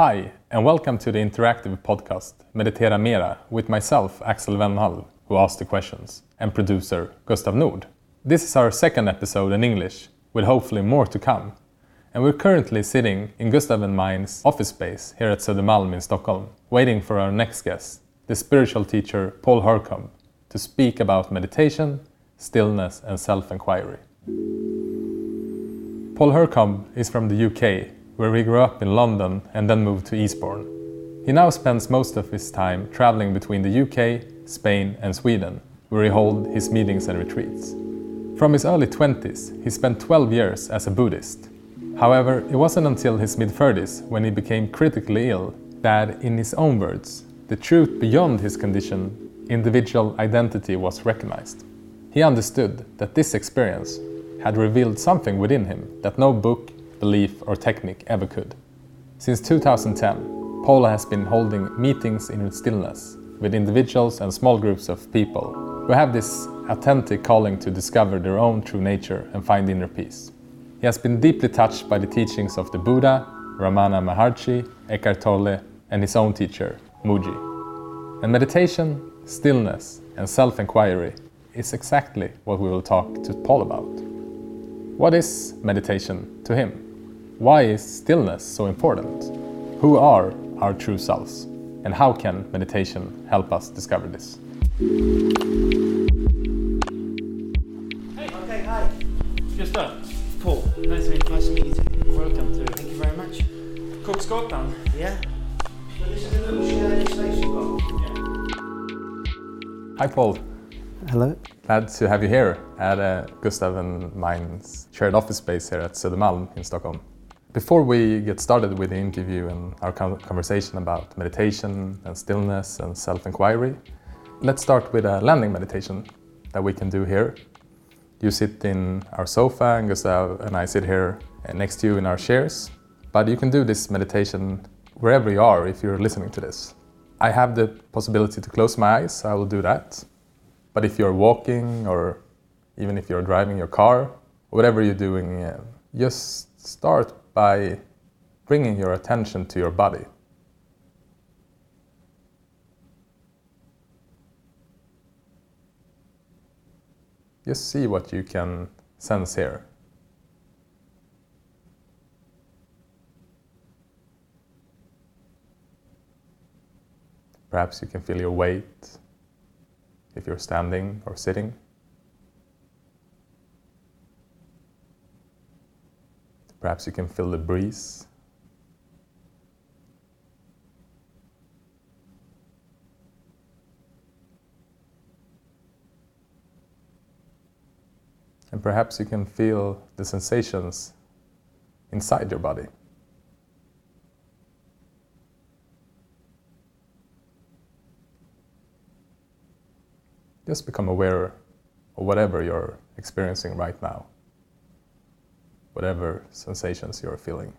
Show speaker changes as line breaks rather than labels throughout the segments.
Hi, and welcome to the interactive podcast Meditera Mera with myself, Axel Wennhall, who asked the questions, and producer Gustav Nord. This is our second episode in English, with hopefully more to come. And we're currently sitting in Gustav and mine's office space here at Södermalm in Stockholm, waiting for our next guest, the spiritual teacher Paul Hercombe, to speak about meditation, stillness, and self inquiry. Paul Hercombe is from the UK where he grew up in London and then moved to Eastbourne. He now spends most of his time traveling between the UK, Spain, and Sweden, where he holds his meetings and retreats. From his early 20s, he spent 12 years as a Buddhist. However, it wasn't until his mid 30s when he became critically ill that, in his own words, the truth beyond his condition, individual identity, was recognized. He understood that this experience had revealed something within him that no book, belief, or technique ever could. Since 2010, Paul has been holding meetings in stillness with individuals and small groups of people who have this authentic calling to discover their own true nature and find inner peace. He has been deeply touched by the teachings of the Buddha, Ramana Maharshi, Eckhart Tolle, and his own teacher, Mooji. And meditation, stillness, and self inquiry is exactly what we will talk to Paul about. What is meditation to him? Why is stillness so important? Who are our true selves? And how can meditation help us discover this?
Hey. Okay, hi.
Gustav,
Paul. Nice to meet, nice to meet you.
welcome to
Thank you very much.
Kocksgatan.
Yeah. So this is a little shared space you've got.
Hi, Paul.
Hello.
Glad to have you here at uh, Gustav and mine's shared office space here at Södermalm in Stockholm. Before we get started with the interview and our conversation about meditation and stillness and self inquiry, let's start with a landing meditation that we can do here. You sit in our sofa, and Gustav and I sit here next to you in our chairs. But you can do this meditation wherever you are if you're listening to this. I have the possibility to close my eyes, so I will do that. But if you're walking or even if you're driving your car, whatever you're doing, uh, just start by bringing your attention to your body. Just see what you can sense here. Perhaps you can feel your weight if you're standing or sitting. Perhaps you can feel the breeze. And perhaps you can feel the sensations inside your body. Just become aware of whatever you're experiencing right now, whatever sensations you're feeling.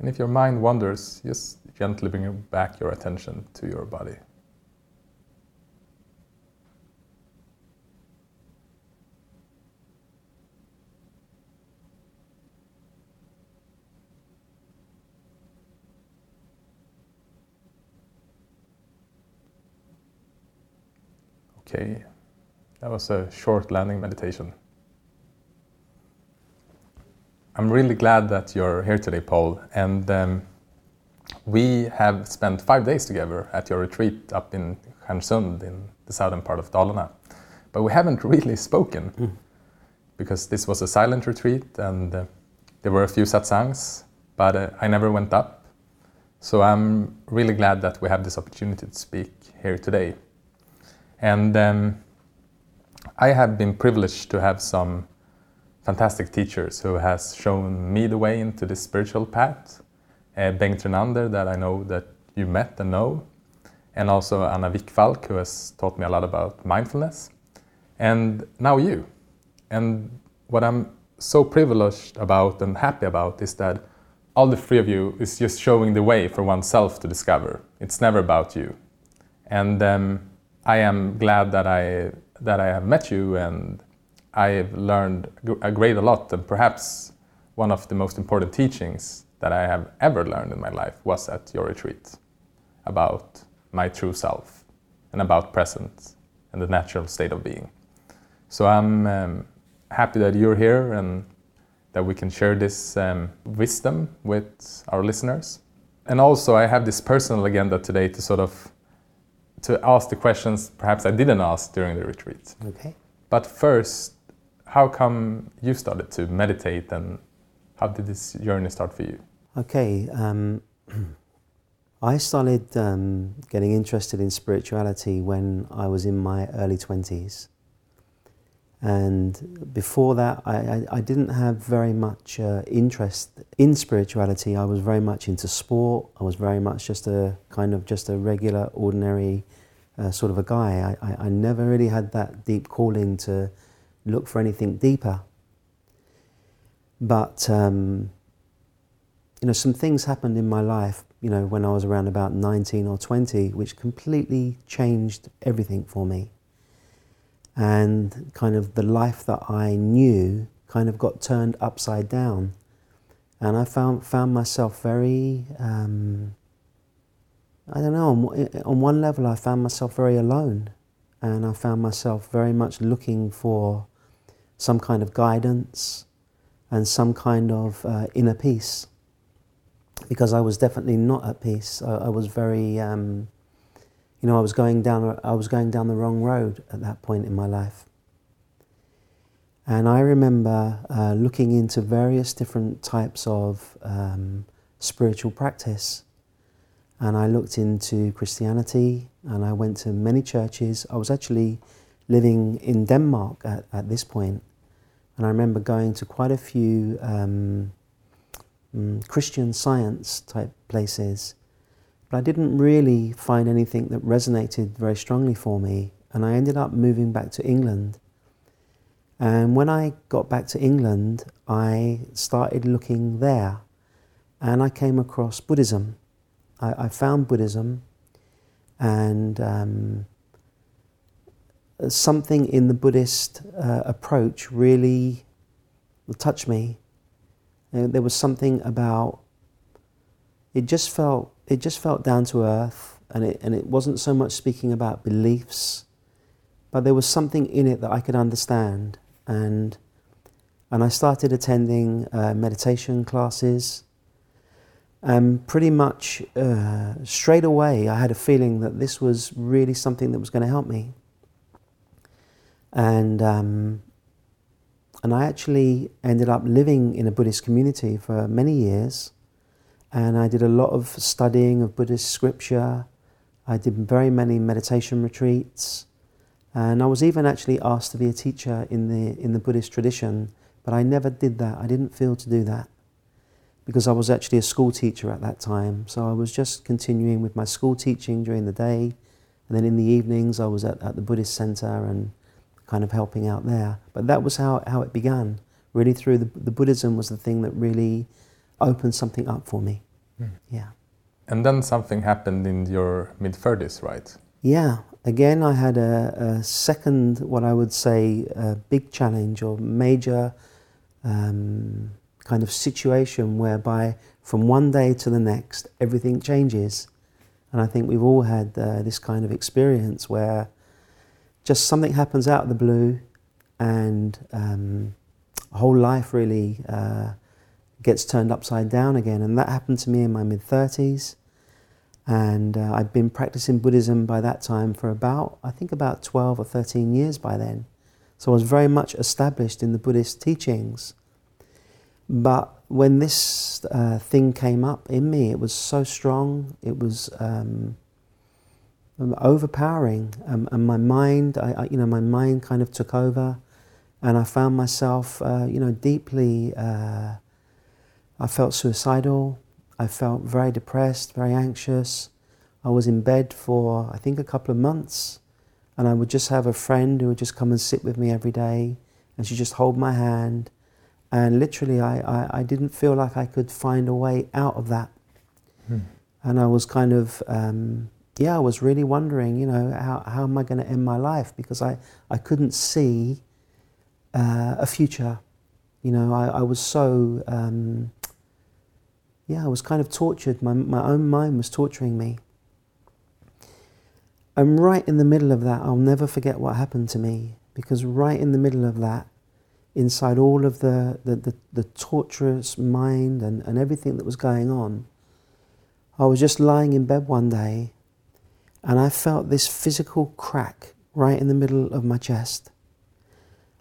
And if your mind wanders, just gently bring back your attention to your body. Okay, that was a short landing meditation. I'm really glad that you're here today, Paul. And um, we have spent five days together at your retreat up in Stjärnsund in the southern part of Dalarna. But we haven't really spoken
Mm.
because this was a silent retreat and uh, there were a few satsangs, but uh, I never went up. So I'm really glad that we have this opportunity to speak here today. And um, I have been privileged to have some fantastic teachers who has shown me the way into this spiritual path. Uh, Bengt Renander, that I know that you met and know, and also Anna Wickfalk, who has taught me a lot about mindfulness, and now you. And what I'm so privileged about and happy about is that all the three of you is just showing the way for oneself to discover. It's never about you. And um, I am glad that I that I have met you and I've learned a great a lot and perhaps one of the most important teachings that I have ever learned in my life was at your retreat about my true self and about presence and the natural state of being. So I'm um, happy that you're here and that we can share this um, wisdom with our listeners. And also, I have this personal agenda today to sort of to ask the questions perhaps I didn't ask during the retreat.
Okay.
But first, how come you started to meditate and how did this journey start for you?
Okay. Um, I started um, getting interested in spirituality when I was in my early 20s. And before that, I, I, I didn't have very much uh, interest in spirituality. I was very much into sport. I was very much just a kind of just a regular, ordinary uh, sort of a guy. I, I, I never really had that deep calling to look for anything deeper. But um, you know, some things happened in my life. You know, when I was around about 19 or 20, which completely changed everything for me and kind of the life that I knew kind of got turned upside down. And I found, found myself very, um, I don't know, on, on one level, I found myself very alone. And I found myself very much looking for some kind of guidance and some kind of uh, inner peace. Because I was definitely not at peace. I, I was very, um, you know, I was going down, I was going down the wrong road at that point in my life. And I remember uh, looking into various different types of um, spiritual practice. And I looked into Christianity and I went to many churches. I was actually living in Denmark at, at this point, And I remember going to quite a few um, mm, Christian science type places but I didn't really find anything that resonated very strongly for me. And I ended up moving back to England. And when I got back to England, I started looking there. And I came across Buddhism. I, I found Buddhism. And um, something in the Buddhist uh, approach really touched me. Uh, there was something about it just felt it just felt down to earth and it, and it wasn't so much speaking about beliefs but there was something in it that I could understand and and I started attending uh, meditation classes and pretty much uh, straight away I had a feeling that this was really something that was going to help me and um, and I actually ended up living in a Buddhist community for many years and I did a lot of studying of Buddhist scripture. I did very many meditation retreats. And I was even actually asked to be a teacher in the, in the Buddhist tradition, but I never did that. I didn't feel to do that because I was actually a school teacher at that time. So I was just continuing with my school teaching during the day. And then in the evenings, I was at, at the Buddhist center and kind of helping out there. But that was how, how it began. Really, through the, the Buddhism was the thing that really opened something up for me. Mm. Yeah.
And then something happened in your mid 30s, right?
Yeah. Again, I had a, a, second, what I would say, a big challenge or major um, kind of situation whereby from one day to the next, everything changes. And I think we've all had uh, this kind of experience where just something happens out of the blue and um, whole life really uh, gets turned upside down again. And that happened to me in my mid 30s. And uh, I'd been practicing Buddhism by that time for about, I think, about 12 or 13 years by then. So I was very much established in the Buddhist teachings. But when this uh, thing came up in me, it was so strong, it was um, overpowering. Um, and my mind, I, I, you know, my mind kind of took over. And I found myself, uh, you know, deeply uh, I felt suicidal. I felt very depressed, very anxious. I was in bed for, I think, a couple of months. And I would just have a friend who would just come and sit with me every day. And she'd just hold my hand. And literally, I, I, I didn't feel like I could find a way out of that.
Hmm.
And I was kind of, um, yeah, I was really wondering, you know, how, how am I going to end my life? Because I, I couldn't see uh, a future. You know, I, I was so, um, yeah, I was kind of tortured. My, my own mind was torturing me. And right in the middle of that, I'll never forget what happened to me. Because right in the middle of that, inside all of the, the, the, the torturous mind and, and everything that was going on, I was just lying in bed one day and I felt this physical crack right in the middle of my chest.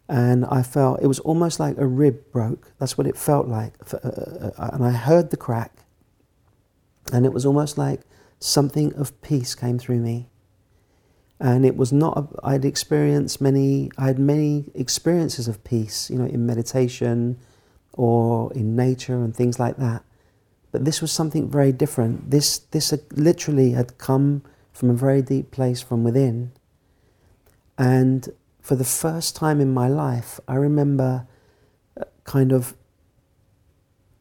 And I felt it was almost like a rib broke. That's what it felt like. Uh, uh, uh, And I heard the crack, and it was almost like something of peace came through me. And it was not, a- I'd experienced many, I had many experiences of peace, you know, in meditation or in nature and things like that. But this was something very different. This, this had literally had come from a very deep place from within. And for the first time in my life, I remember uh, kind of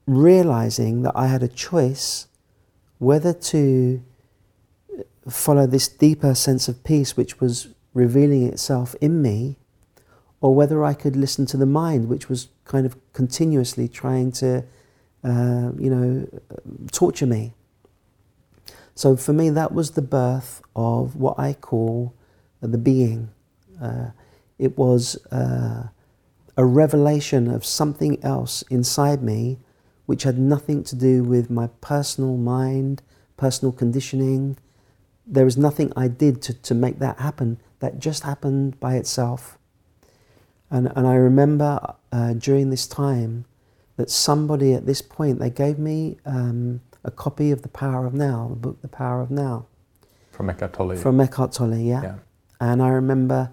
realizing that I had a choice whether to follow this deeper sense of peace which was revealing itself in me, or whether I could listen to the mind which was kind of continuously trying to, uh, you know, torture me. So for me, that was the birth of what I call the being. Uh, it was uh, a revelation of something else inside me which had nothing to do with my personal mind, personal conditioning. There was nothing I did to, to make that happen. That just happened by itself. And, and I remember uh, during this time that somebody at this point, they gave me um, a copy of The Power of Now, the book The Power of Now,
From Eckhart Tolle.
from Eckhart Tolle, yeah.
yeah.
And I remember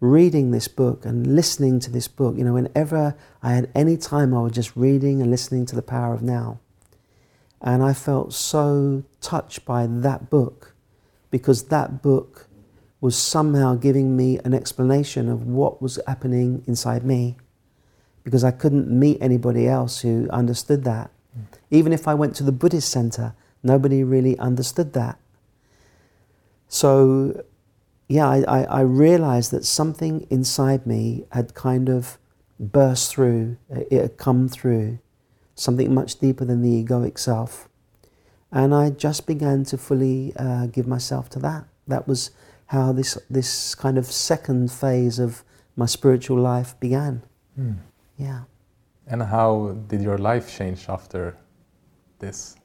reading this book and listening to this book. You know, whenever I had any time, I was just reading and listening to The Power of Now. And I felt so touched by that book because that book was somehow giving me an explanation of what was happening inside me because I couldn't meet anybody else who understood that. Mm. Even if I went to the Buddhist center, nobody really understood that. So, yeah, I, I, I realized that something inside me had kind of burst through, it had come through, something much deeper than the egoic self. And I just began to fully uh, give myself to that. That was how this, this kind of second phase of my spiritual life began.
Hmm.
Yeah.
And how did your life change after this?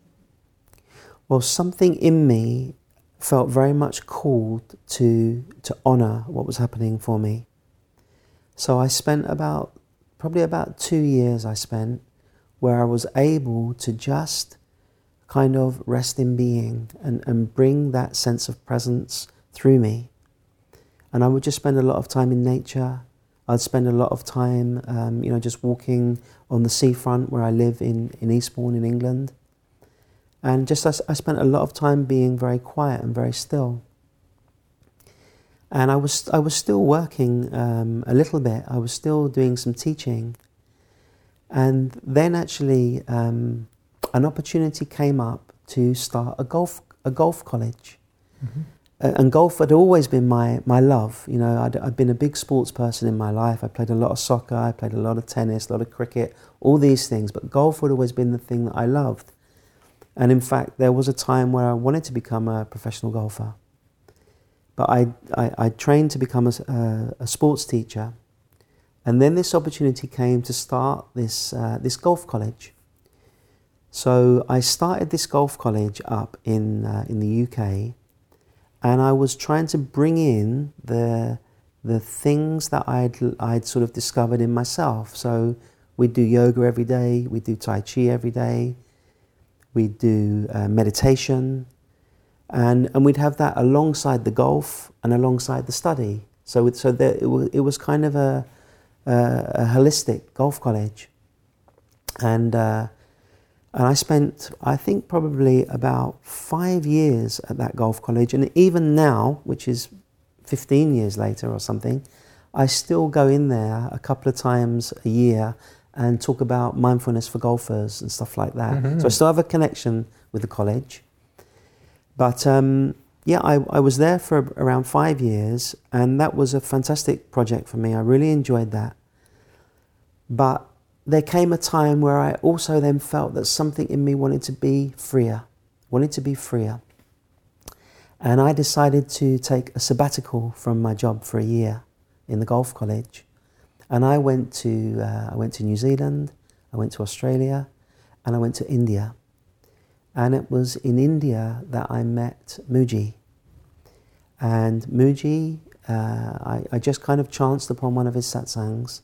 Well, something in me felt very much called to, to honor what was happening for me. So I spent about, probably about two years, I spent where I was able to just kind of rest in being and, and bring that sense of presence through me. And I would just spend a lot of time in nature. I'd spend a lot of time, um, you know, just walking on the seafront where I live in, in Eastbourne in England. And just I spent a lot of time being very quiet and very still. And I was, I was still working um, a little bit. I was still doing some teaching. And then actually, um, an opportunity came up to start a golf, a golf college. Uh, and golf had always been my, my love. You know, I'd, I'd been a big sports person in my life. I played a lot of soccer, I played a lot of tennis, a lot of cricket, all these things. But golf had always been the thing that I loved. And in fact, there was a time where I wanted to become a professional golfer. But I, I, I trained to become a a sports teacher. And then this opportunity came to start this, uh, this golf college. So I started this golf college up in, uh, in the UK and I was trying to bring in the the things that I'd I'd sort of discovered in myself. So we'd do yoga every day, we'd do tai chi every day, we'd do uh, meditation, and and we'd have that alongside the golf and alongside the study. So it, so there, it, was, it was kind of a, a, a holistic golf college, and. Uh, and I spent, I think, probably about five years at that golf college. And even now, which is 15 years later or something, I still go in there a couple of times a year and talk about mindfulness for golfers and stuff like that.
Mhm.
So I still have a connection with the college. But um, yeah, I, I was there for around five years, and that was a fantastic project for me. I really enjoyed that. But there came a time where I also then felt that something in me wanted to be freer, wanted to be freer. And I decided to take a sabbatical from my job for a year in the golf college. And I went to, uh, I went to New Zealand, I went to Australia, and I went to India. And it was in India that I met Mooji. And Mooji, uh, I, I just kind of chanced upon one of his satsangs,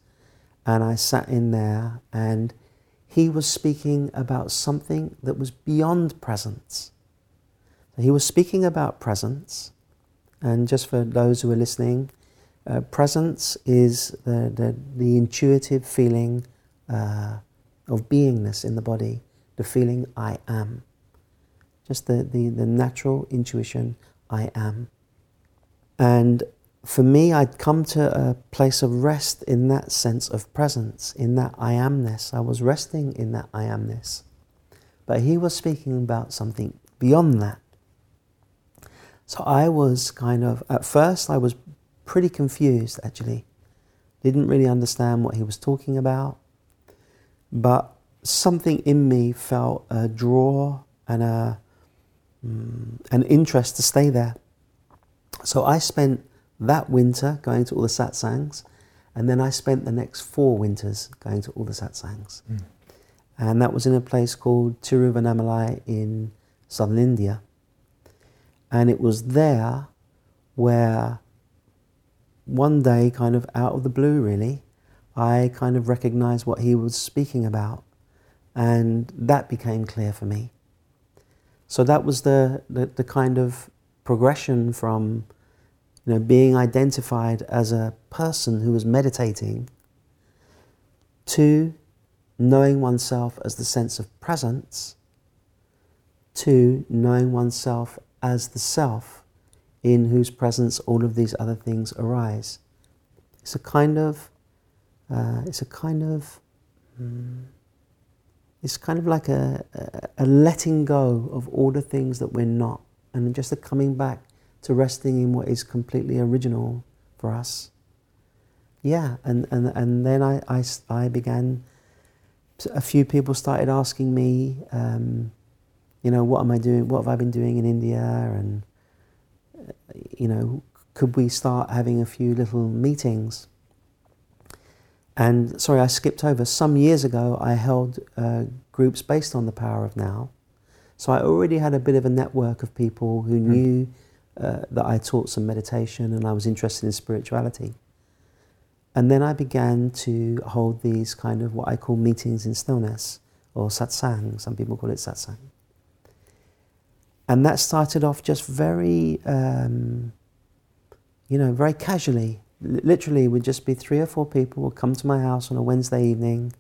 and I sat in there, and he was speaking about something that was beyond presence. He was speaking about presence, and just for those who are listening, uh, presence is the, the, the intuitive feeling uh, of beingness in the body, the feeling I am. Just the, the, the natural intuition I am. And for me, I'd come to a place of rest in that sense of presence, in that I amness. I was resting in that I amness. But he was speaking about something beyond that. So I was kind of, at first, I was pretty confused actually. Didn't really understand what he was talking about. But something in me felt a draw and a, mm, an interest to stay there. So I spent that winter going to all the satsangs, and then I spent the next four winters going to all the satsangs. Hmm. And that was in a place called Tiruvannamalai in southern India. And it was there where one day, kind of out of the blue, really, I kind of recognized what he was speaking about. And that became clear for me. So that was the, the, the kind of progression from you know, being identified as a person who was meditating to knowing oneself as the sense of presence to knowing oneself as the self in whose presence all of these other things arise. It's a kind of, uh, it's a kind of, mm, it's kind of like a, a letting go of all the things that we're not, and just a coming back to resting in what is completely original for us. Yeah, and, and, and then I, I, I began, a few people started asking me, um, you know, what am I doing, what have I been doing in India, and, uh, you know, could we start having a few little meetings? And sorry, I skipped over. Some years ago, I held uh, groups based on the power of now. So I already had a bit of a network of people who knew uh, that I taught some meditation and I was interested in spirituality. And then I began to hold these kind of what I call meetings in stillness or satsang. Some people call it satsang. And that started off just very, um, you know, very casually. L- literally, would just be three or four people would come to my house on a Wednesday evening,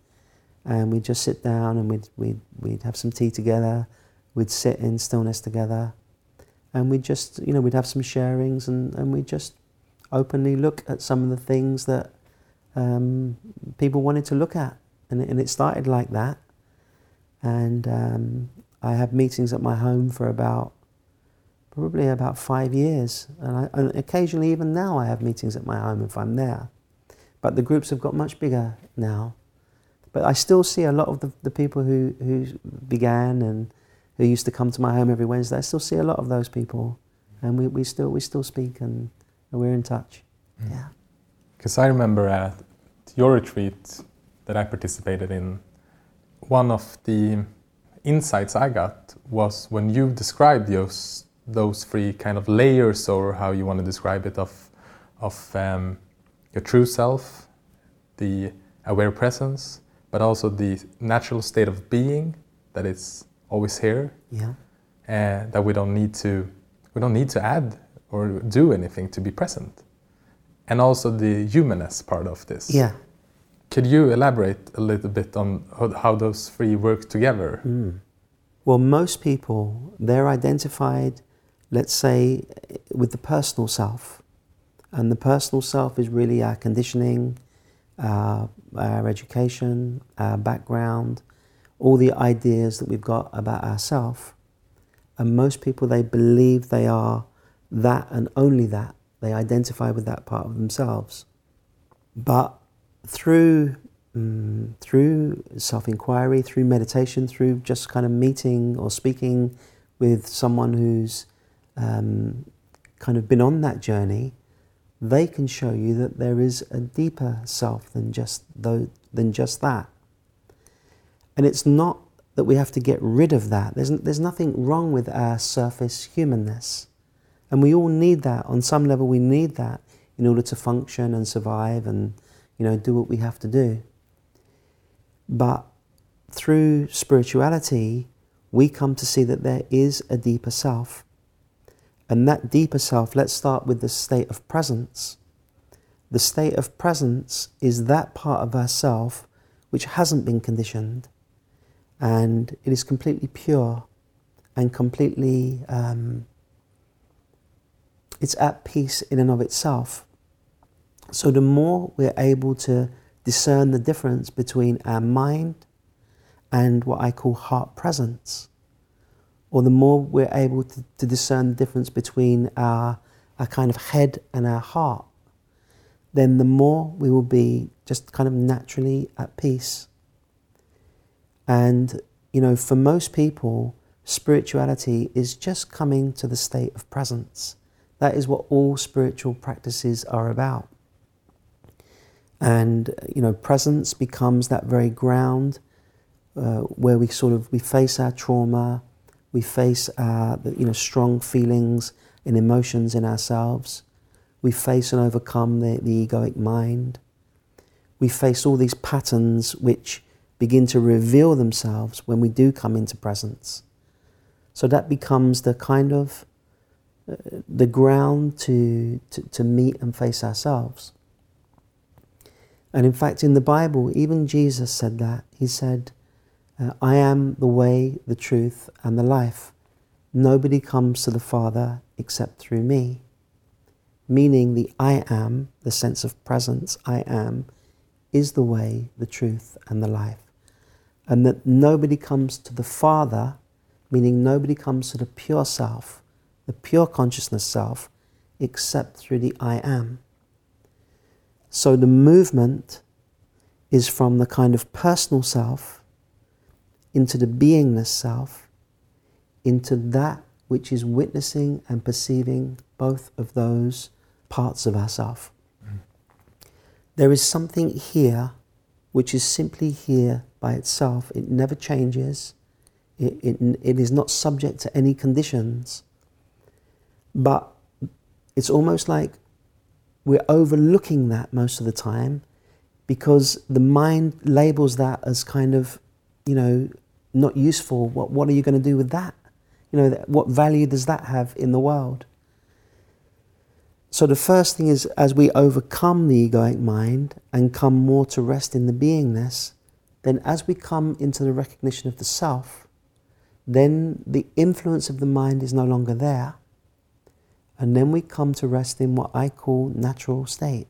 and we'd just sit down and we'd we'd we'd have some tea together. We'd sit in stillness together, and we'd just, you know, we'd have some sharings, and and we'd just openly look at some of the things that um, people wanted to look at, and it, and it started like that. And um, I had meetings at my home for about probably about five years, and, I, and occasionally even now I have meetings at my home if I'm there. But the groups have got much bigger now. But I still see a lot of the, the people who, who began and who used to come to my home every Wednesday. I still see a lot of those people, and we, we still we still speak and, and we're in touch. Yeah.
Because I remember at your retreat that I participated in, one of the insights I got was when you described those those three kind of layers, or how you want to describe it, of of um, your true self, the aware presence, but also the natural state of being that is always here,
Yeah.
uh, that we don't need to we don't need to add or do anything to be present, and also the humanness part of this.
Yeah.
Could you elaborate a little bit on how, those three work together?
Mm. Well, most people, they're identified, let's say, with the personal self. And the personal self is really our conditioning, our, our education, our background, all the ideas that we've got about ourselves. And most people, they believe they are that and only that. They identify with that part of themselves. But through, um, through self inquiry, through meditation, through just kind of meeting or speaking with someone who's um, kind of been on that journey, they can show you that there is a deeper self than just, than just that. And it's not that we have to get rid of that. There's, there's nothing wrong with our surface humanness. And we all need that. On some level, we need that in order to function and survive and you know, do what we have to do. But through spirituality, we come to see that there is a deeper self. And that deeper self, let's start with the state of presence. The state of presence is that part of ourself which hasn't been conditioned and it is completely pure and completely um, it's at peace in and of itself. So the more we're able to discern the difference between our mind and what i call heart presence or the more we're able to, to discern the difference between our, our kind of head and our heart then the more we will be just kind of naturally at peace and, you know, for most people, spirituality is just coming to the state of presence. That is what all spiritual practices are about. And, you know, presence becomes that very ground uh, where we sort of, we face our trauma, we face our, you know, strong feelings and emotions in ourselves. We face and overcome the, the egoic mind. We face all these patterns which begin to reveal themselves when we do come into presence. So that becomes the kind of uh, the ground to, to, to meet and face ourselves. And in fact, in the Bible, even Jesus said that. He said, uh, I am the way, the truth, and the life. Nobody comes to the Father except through me. Meaning, the I am, the sense of presence, I am, is the way, the truth, and the life and that nobody comes to the Father, meaning nobody comes to the pure self, the pure consciousness self, except through the I am. So the movement is from the kind of personal self into the beingness self, into that which is witnessing and perceiving both of those parts of ourself. Mm. There is something here which is simply here by itself. It never changes. It, it, it is not subject to any conditions. But it's almost like we're overlooking that most of the time because the mind labels that as kind of, you know, not useful. What, what are you going to do with that? You know, what value does that have in the world? So the first thing is as we overcome the egoic mind and come more to rest in the beingness, then as we come into the recognition of the self, then the influence of the mind is no longer there. And then we come to rest in what I call natural state.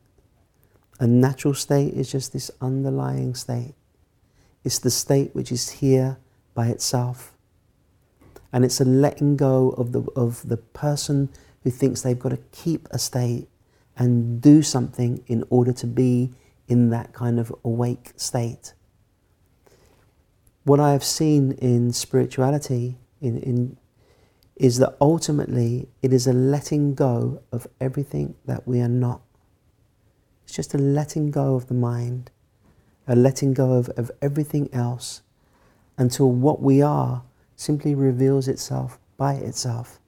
A natural state is just this underlying state. It's the state which is here by itself. And it's a letting go of the, of the person who thinks they've got to keep a state and do something in order to be in that kind of awake state. What I have seen in spirituality in, in, is that ultimately it is a letting go of everything that we are not. It's just a letting go of the mind, a letting go of, of everything else until what we are simply reveals itself by itself.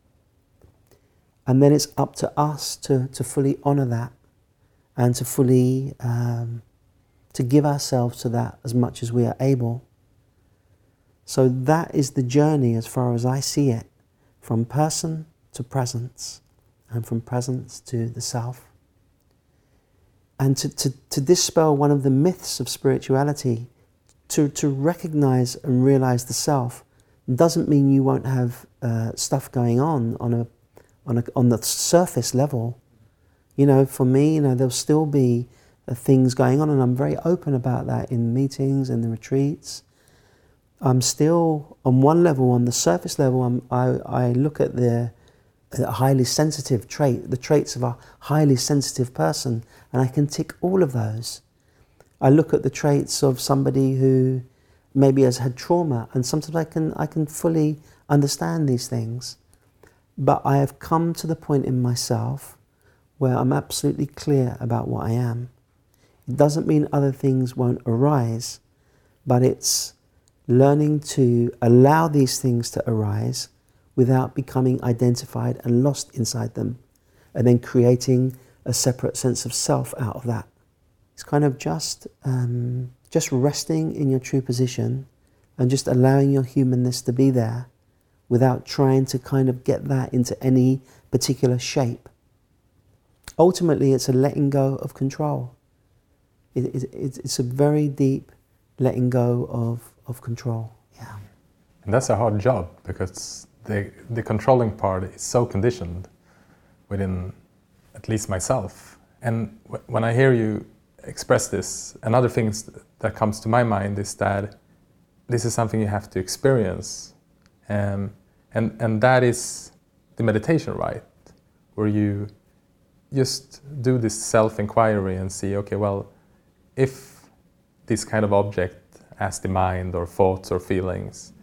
And then it's up to us to, to fully honor that and to fully um, to give ourselves to that as much as we are able. So that is the journey as far as I see it, from person to presence and from presence to the self. And to, to, to dispel one of the myths of spirituality, to, to recognize and realize the self doesn't mean you won't have uh, stuff going on on a on, a, on the surface level. You know, for me, you know, there'll still be uh, things going on, and I'm very open about that in meetings and the retreats. I'm still on one level, on the surface level, I'm, I, I look at the, the highly sensitive trait, the traits of a highly sensitive person, and I can tick all of those. I look at the traits of somebody who maybe has had trauma, and sometimes I can, I can fully understand these things. But I have come to the point in myself where I'm absolutely clear about what I am. It doesn't mean other things won't arise, but it's learning to allow these things to arise without becoming identified and lost inside them, and then creating a separate sense of self out of that. It's kind of just um, just resting in your true position and just allowing your humanness to be there without trying to kind of get that into any particular shape. Ultimately, it's a letting go of control. It, it, it's a very deep letting go of, of control. Yeah.
And that's a hard job because the, the controlling part is so conditioned within at least myself. And w- when I hear you express this, another thing that comes to my mind is that this is something you have to experience. Um, and, and that is the meditation, right? Where you just do this self inquiry and see, okay, well, if this kind of object, as the mind or thoughts or feelings,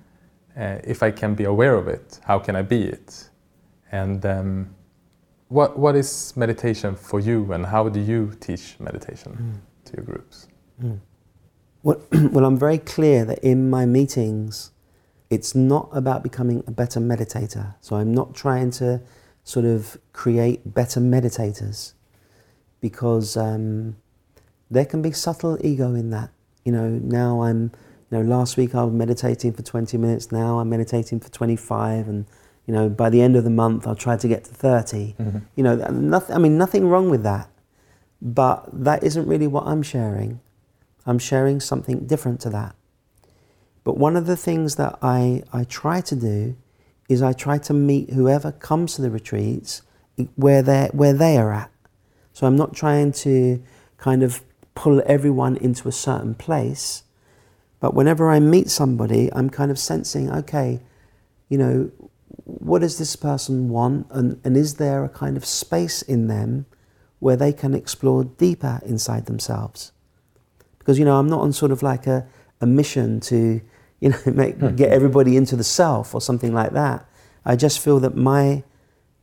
uh, if I can be aware of it, how can I be it? And um, what, what is meditation for you, and how do you teach meditation mm. to your groups?
Mm. Well, well, I'm very clear that in my meetings, it's not about becoming a better meditator. So I'm not trying to sort of create better meditators because um, there can be subtle ego in that. You know, now I'm, you know, last week I was meditating for 20 minutes, now I'm meditating for 25, and, you know, by the end of the month I'll try to get to 30. Mm-hmm. You know, nothing, I mean, nothing wrong with that, but that isn't really what I'm sharing. I'm sharing something different to that. But one of the things that I, I try to do is I try to meet whoever comes to the retreats where they where they are at. So I'm not trying to kind of pull everyone into a certain place, but whenever I meet somebody, I'm kind of sensing, okay, you know, what does this person want, and, and is there a kind of space in them where they can explore deeper inside themselves? Because you know, I'm not on sort of like a, a mission to you know, make, hmm. get everybody into the self or something like that. I just feel that my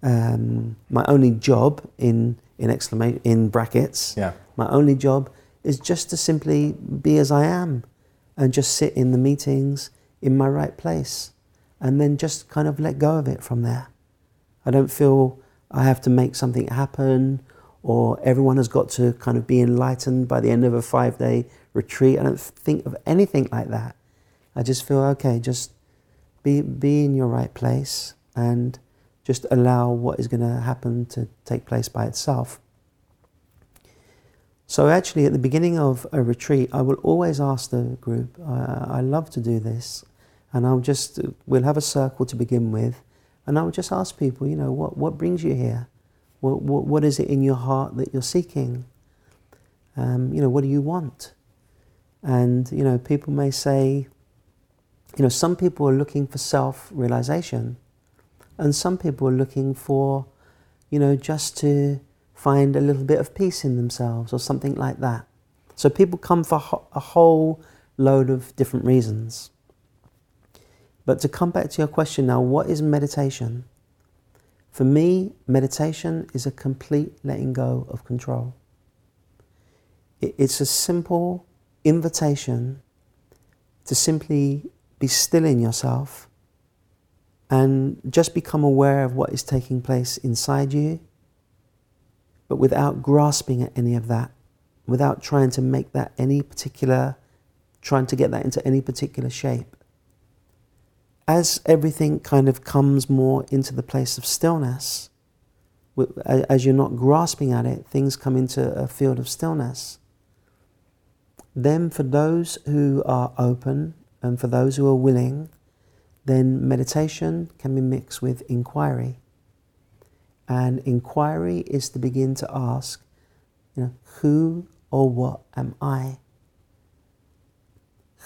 um, my only job in in exclamation in brackets,
yeah.
my only job is just to simply be as I am, and just sit in the meetings in my right place, and then just kind of let go of it from there. I don't feel I have to make something happen, or everyone has got to kind of be enlightened by the end of a five day retreat. I don't think of anything like that. I just feel okay, just be, be in your right place and just allow what is going to happen to take place by itself. So, actually, at the beginning of a retreat, I will always ask the group, I, I love to do this, and I'll just, we'll have a circle to begin with, and I'll just ask people, you know, what, what brings you here? What, what, what is it in your heart that you're seeking? Um, you know, what do you want? And, you know, people may say, you know, some people are looking for self realization, and some people are looking for, you know, just to find a little bit of peace in themselves or something like that. So people come for a whole load of different reasons. But to come back to your question now, what is meditation? For me, meditation is a complete letting go of control. It's a simple invitation to simply be still in yourself and just become aware of what is taking place inside you, but without grasping at any of that, without trying to make that any particular, trying to get that into any particular shape. As everything kind of comes more into the place of stillness, as you're not grasping at it, things come into a field of stillness. Then, for those who are open and for those who are willing, then meditation can be mixed with inquiry. And inquiry is to begin to ask, you know, who or what am I?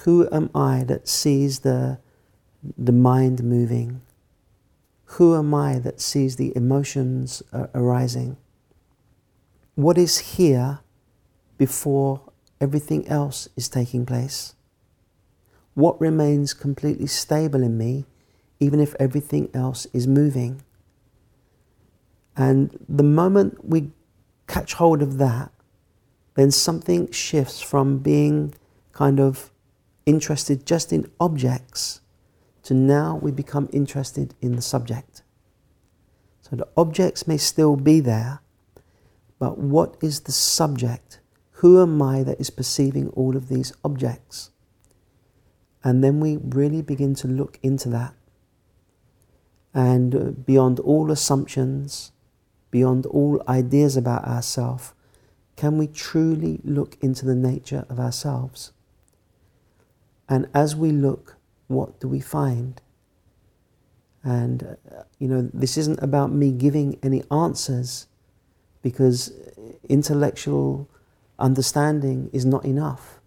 Who am I that sees the, the mind moving? Who am I that sees the emotions uh, arising? What is here before everything else is taking place? What remains completely stable in me, even if everything else is moving? And the moment we catch hold of that, then something shifts from being kind of interested just in objects to now we become interested in the subject. So the objects may still be there, but what is the subject? Who am I that is perceiving all of these objects? And then we really begin to look into that. And uh, beyond all assumptions, beyond all ideas about ourselves, can we truly look into the nature of ourselves? And as we look, what do we find? And, uh, you know, this isn't about me giving any answers because intellectual understanding is not enough.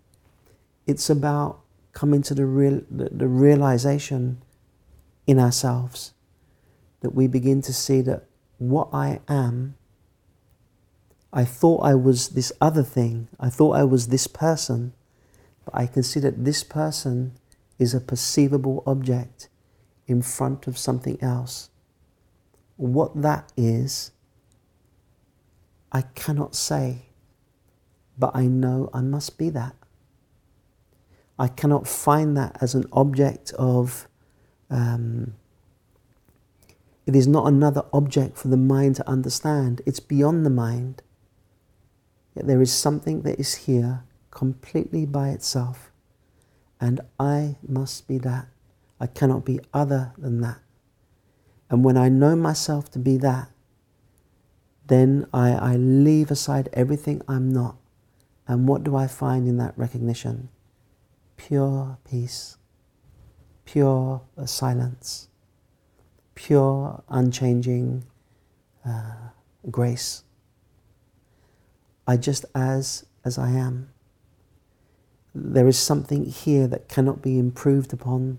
It's about coming to the, real, the, the realization in ourselves that we begin to see that what I am, I thought I was this other thing, I thought I was this person, but I can see that this person is a perceivable object in front of something else. What that is, I cannot say, but I know I must be that. I cannot find that as an object of um, it is not another object for the mind to understand, it's beyond the mind. Yet there is something that is here completely by itself, and I must be that. I cannot be other than that. And when I know myself to be that, then I, I leave aside everything I'm not. And what do I find in that recognition? Pure peace, pure silence pure, unchanging uh, grace. I just as as I am. There is something here that cannot be improved upon.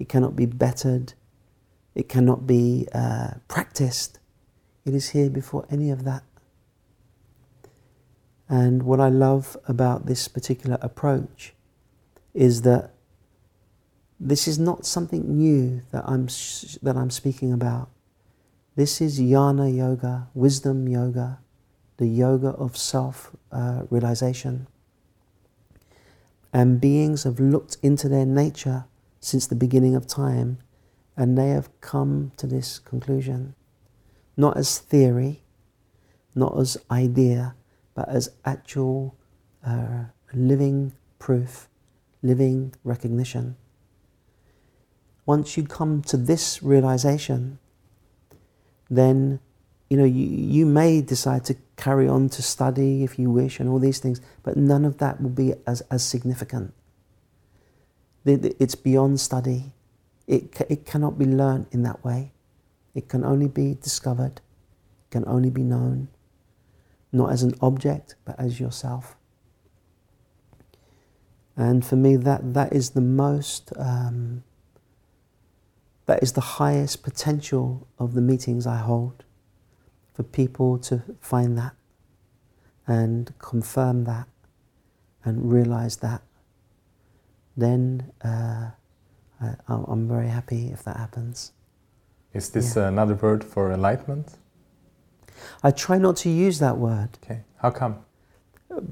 It cannot be bettered. It cannot be uh, practiced. It is here before any of that. And what I love about this particular approach is that this is not something new that I'm, that I'm speaking about. This is jnana yoga, wisdom yoga, the yoga of self uh, realization. And beings have looked into their nature since the beginning of time and they have come to this conclusion. Not as theory, not as idea, but as actual uh, living proof, living recognition once you come to this realization, then you know you, you may decide to carry on to study if you wish and all these things, but none of that will be as, as significant. It's beyond study. It, it cannot be learned in that way. It can only be discovered, it can only be known, not as an object, but as yourself. And for me, that, that is the most um, that is the highest potential of the meetings I hold for people to find that and confirm that and realize that. Then uh, I, am very happy if that happens.
Is this yeah. another word for enlightenment?
I try not to use that word.
Okay. How come?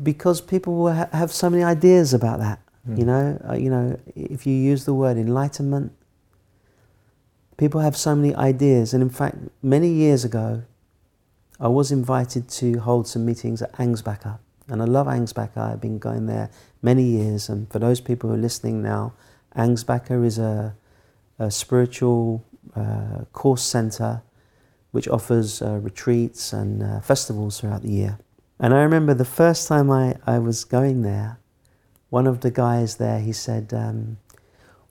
Because people will ha have so many ideas about that. Mm. You know, uh, you know, if you use the word enlightenment, People have so many ideas, and in fact, many years ago, I was invited to hold some meetings at Ängsbacka. And I love Ängsbacka, I've been going there many years. And for those people who are listening now, Ängsbacka is a, a spiritual uh, course center which offers uh, retreats and uh, festivals throughout the year. And I remember the first time I, I was going there, one of the guys there, he said, um,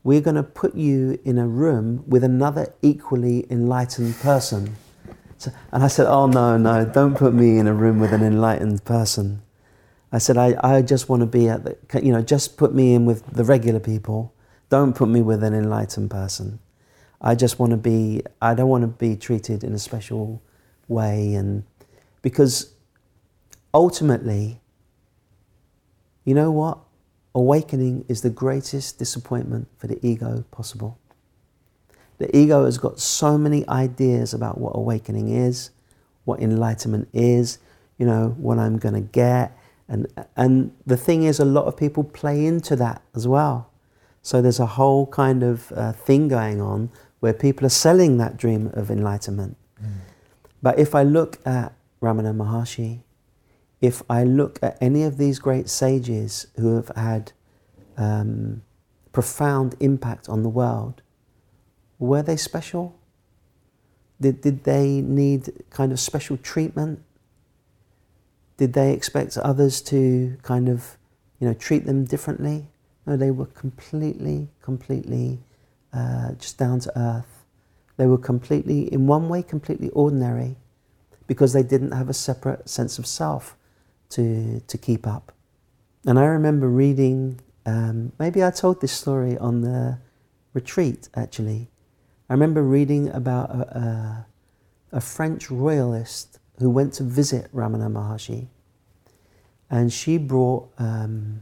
we're going to put you in a room with another equally enlightened person. So, and I said, Oh, no, no, don't put me in a room with an enlightened person. I said, I, I just want to be at the, you know, just put me in with the regular people. Don't put me with an enlightened person. I just want to be, I don't want to be treated in a special way. And because ultimately, you know what? Awakening is the greatest disappointment for the ego possible. The ego has got so many ideas about what awakening is, what enlightenment is, you know, what I'm going to get. And, and the thing is, a lot of people play into that as well. So there's a whole kind of uh, thing going on where people are selling that dream of enlightenment. Mm. But if I look at Ramana Maharshi, if I look at any of these great sages who have had um, profound impact on the world, were they special? Did, did they need kind of special treatment? Did they expect others to kind of, you know, treat them differently? No, they were completely, completely uh, just down to earth. They were completely, in one way, completely ordinary because they didn't have a separate sense of self to, to keep up. And I remember reading, um, maybe I told this story on the retreat actually. I remember reading about a, a, a French royalist who went to visit Ramana Maharshi. And she brought, um,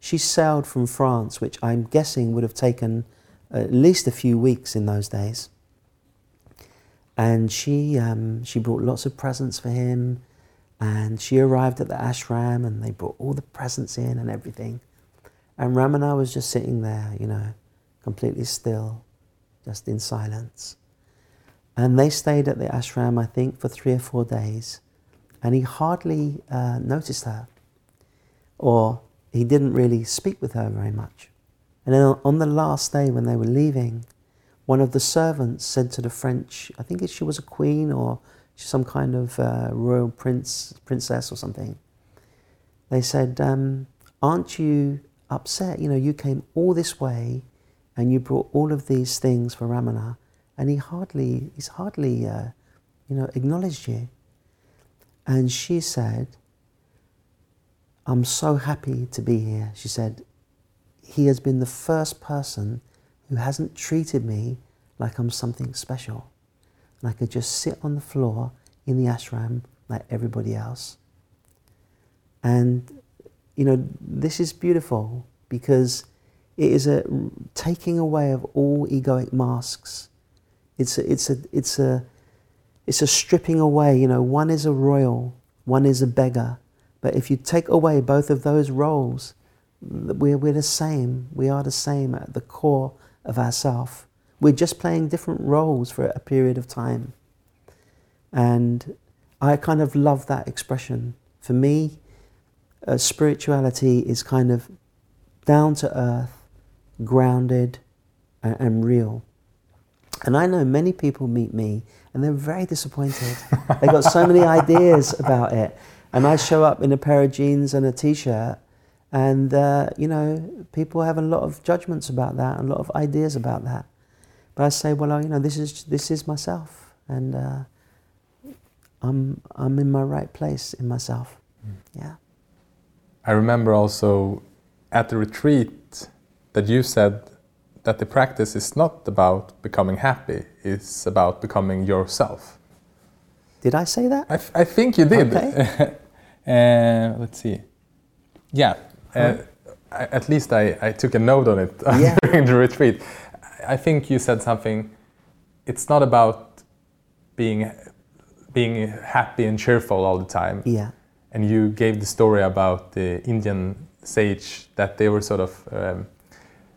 she sailed from France, which I'm guessing would have taken at least a few weeks in those days. And she, um, she brought lots of presents for him. And she arrived at the ashram and they brought all the presents in and everything. And Ramana was just sitting there, you know, completely still, just in silence. And they stayed at the ashram, I think, for three or four days. And he hardly uh, noticed her, or he didn't really speak with her very much. And then on the last day, when they were leaving, one of the servants said to the French, I think she was a queen or some kind of uh, royal prince, princess or something. They said, um, "Aren't you upset? You know, you came all this way, and you brought all of these things for Ramana, and he hardly, he's hardly, uh, you know, acknowledged you." And she said, "I'm so happy to be here." She said, "He has been the first person who hasn't treated me like I'm something special." And I could just sit on the floor in the ashram like everybody else. And, you know, this is beautiful because it is a taking away of all egoic masks. It's a, it's a, it's a, it's a stripping away. You know, one is a royal, one is a beggar. But if you take away both of those roles, we're, we're the same. We are the same at the core of ourself. We're just playing different roles for a period of time. And I kind of love that expression. For me, uh, spirituality is kind of down to earth, grounded, and, and real. And I know many people meet me and they're very disappointed. They've got so many ideas about it. And I show up in a pair of jeans and a t shirt, and uh, you know, people have a lot of judgments about that, a lot of ideas about that. But I say, well, you know, this is this is myself, and uh, I'm I'm in my right place in myself. Mm. Yeah.
I remember also at the retreat that you said that the practice is not about becoming happy; it's about becoming yourself.
Did I say that?
I, I think you did. Okay. uh, let's see. Yeah. Uh, at least I, I took a note on it yeah. during the retreat. I think you said something. It's not about being being happy and cheerful all the time.
Yeah.
And you gave the story about the Indian sage that they were sort of um,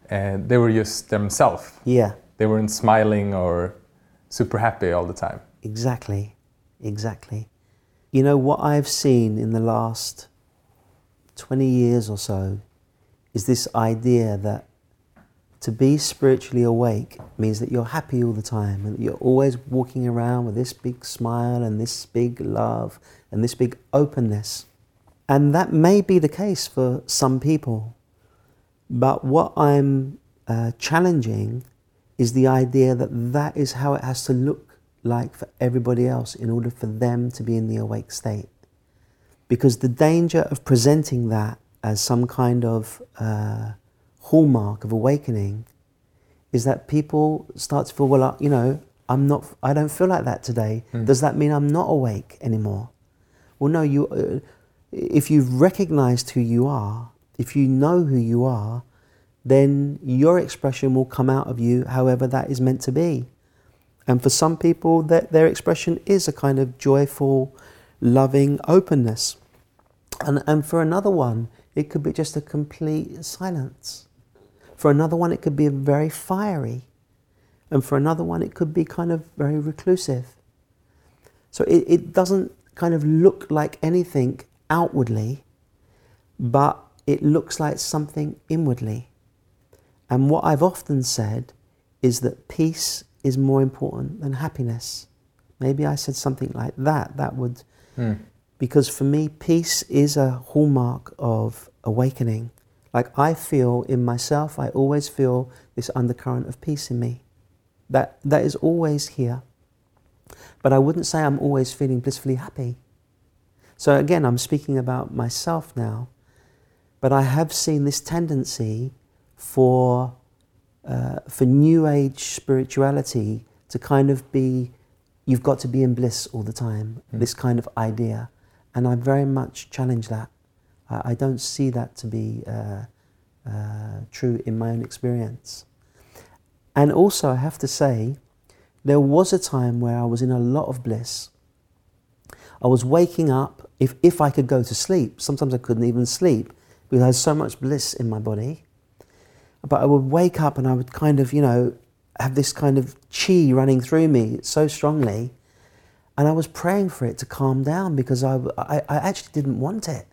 uh, they were just themselves.
Yeah.
They weren't smiling or super happy all the time.
Exactly. Exactly. You know what I've seen in the last 20 years or so is this idea that to be spiritually awake means that you're happy all the time and you're always walking around with this big smile and this big love and this big openness. And that may be the case for some people. But what I'm uh, challenging is the idea that that is how it has to look like for everybody else in order for them to be in the awake state. Because the danger of presenting that as some kind of uh, hallmark of awakening is that people start to feel, well, you know, I'm not, I don't feel like that today. Does that mean I'm not awake anymore? Well, no, you, uh, if you've recognized who you are, if you know who you are, then your expression will come out of you however that is meant to be. And for some people, that their expression is a kind of joyful, loving openness. And, and for another one, it could be just a complete silence. For another one, it could be very fiery. And for another one, it could be kind of very reclusive. So it, it doesn't kind of look like anything outwardly, but it looks like something inwardly. And what I've often said is that peace is more important than happiness. Maybe I said something like that. That would, hmm. because for me, peace is a hallmark of awakening. Like I feel in myself, I always feel this undercurrent of peace in me. That, that is always here. But I wouldn't say I'm always feeling blissfully happy. So again, I'm speaking about myself now. But I have seen this tendency for, uh, for New Age spirituality to kind of be, you've got to be in bliss all the time, this kind of idea. And I very much challenge that. I, don't see that to be uh, uh, true in my own experience. And also, I have to say, there was a time where I was in a lot of bliss. I was waking up, if, if I could go to sleep, sometimes I couldn't even sleep because I had so much bliss in my body. But I would wake up and I would kind of, you know, have this kind of chi running through me so strongly. And I was praying for it to calm down because I, I, I actually didn't want it.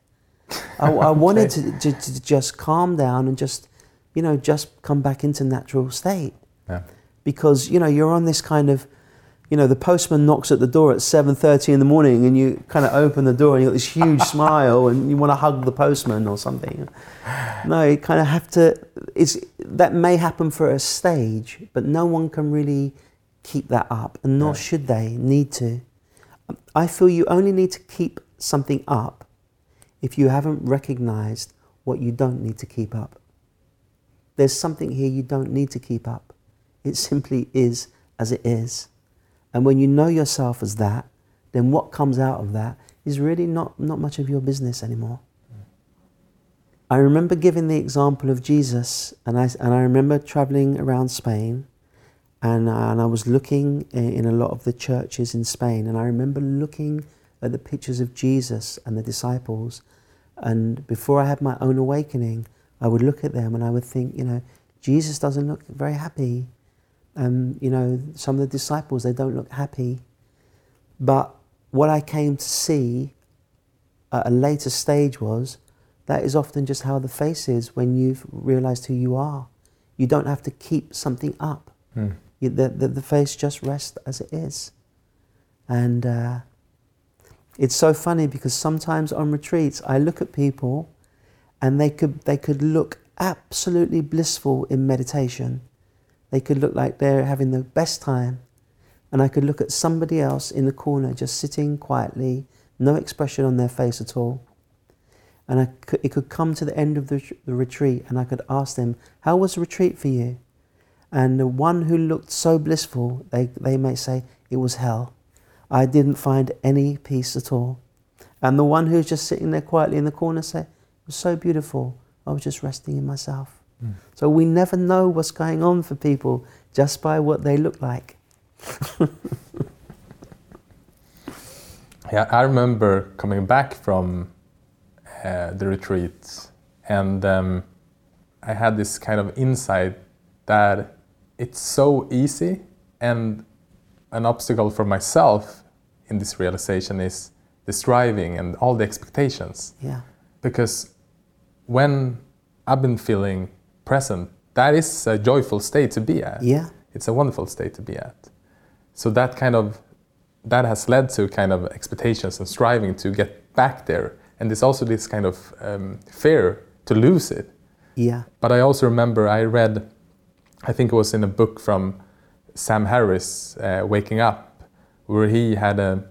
I, I wanted to, to, to just calm down and just, you know, just come back into natural state.
Yeah.
because you know you're on this kind of you know the postman knocks at the door at 7.30 in the morning and you kind of open the door and you got this huge smile and you want to hug the postman or something. No you kind of have to it's that may happen for a stage but no one can really keep that up and nor should they need to. I feel you only need to keep something up if you haven't recognized what you don't need to keep up there's something here you don't need to keep up it simply is as it is. And when you know yourself as that, then what comes out of that is really not, not much of your business anymore. I remember giving the example of Jesus, and I, and I remember traveling around Spain, and, and I was looking i- in a lot of the churches in Spain, and I remember looking at the pictures of Jesus and the disciples. And before I had my own awakening, I would look at them and I would think, you know, Jesus doesn't look very happy. Um, you know, some of the disciples, they don't look happy. But what I came to see at a later stage was that is often just how the face is when you've realized who you are. You don't have to keep something up.
Mm.
You, the, the, the face just rests as it is. And uh, it's so funny because sometimes on retreats, I look at people and they could, they could look absolutely blissful in meditation. They could look like they're having the best time. And I could look at somebody else in the corner just sitting quietly, no expression on their face at all. And I could, it could come to the end of the, the retreat and I could ask them, How was the retreat for you? And the one who looked so blissful, they, they may say, It was hell. I didn't find any peace at all. And the one who's just sitting there quietly in the corner said, It was so beautiful. I was just resting in myself. So we never know what's going on for people just by what they look like.
Yeah, I remember coming back from uh, the retreat, and um, I had this kind of insight that it's so easy, and an obstacle for myself in this realization is the striving and all the expectations.
Yeah.
Because when I've been feeling present, that is a joyful state to be at.
Yeah.
It's a wonderful state to be at. So that kind of that has led to kind of expectations and striving to get back there. And there's also this kind of um, fear to lose it.
Yeah.
But I also remember I read, I think it was in a book from Sam Harris, uh, Waking Up, where he had a,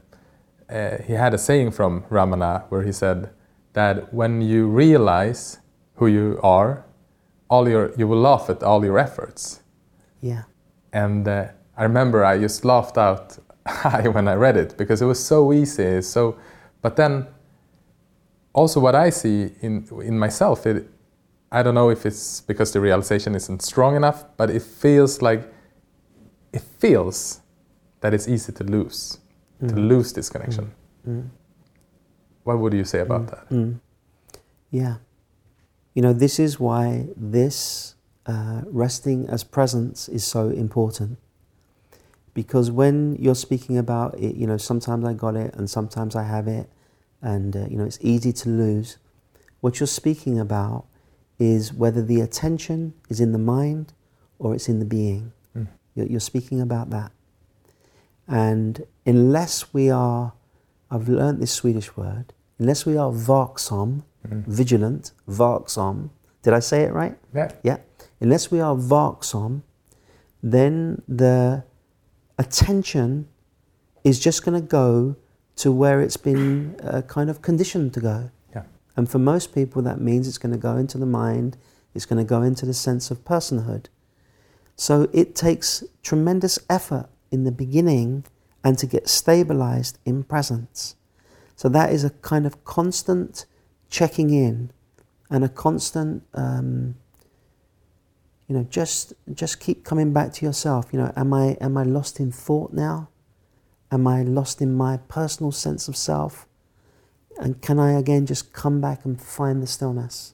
uh, he had a saying from Ramana where he said that when you realize who you are, all your you will laugh at all your efforts.
Yeah.
And uh, I remember I just laughed out high when I read it because it was so easy. So, but then also what I see in in myself, it, I don't know if it's because the realization isn't strong enough, but it feels like it feels that it's easy to lose, to lose this connection.
Mm.
What would you say about that?
Mm. Yeah. You know, this is why this uh, resting as presence is so important. Because when you're speaking about it, you know, sometimes I got it and sometimes I have it, and, uh, you know, it's easy to lose. What you're speaking about is whether the attention is in the mind or it's in the being. You're, speaking about that. And unless we are, I've learned this Swedish word, unless we are vaksom,
Mm.
vigilant, vaksom, did I say it right?
Yeah.
Yeah. Unless we are vaksom, then the attention is just going to go to where it's been uh, kind of conditioned to go.
Yeah.
And for most people, that means it's going to go into the mind, it's going to go into the sense of personhood. So it takes tremendous effort in the beginning and to get stabilized in presence. So that is a kind of constant checking in and a constant, um, you know, just just keep coming back to yourself. You know, am I am I lost in thought now? Am I lost in my personal sense of self? And can I again just come back and find the stillness?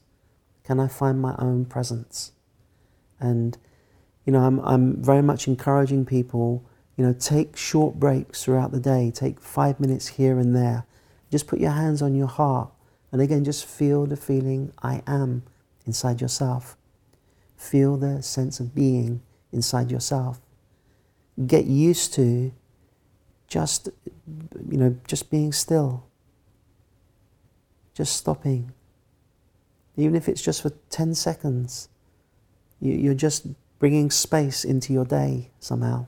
Can I find my own presence? And you know, I'm I'm very much encouraging people. You know, take short breaks throughout the day. Take five minutes here and there. Just put your hands on your heart, and again, just feel the feeling I am inside yourself. Feel the sense of being inside yourself. Get used to just, you know, just being still. Just stopping. Even if it's just for 10 seconds, you, you're just bringing space into your day somehow.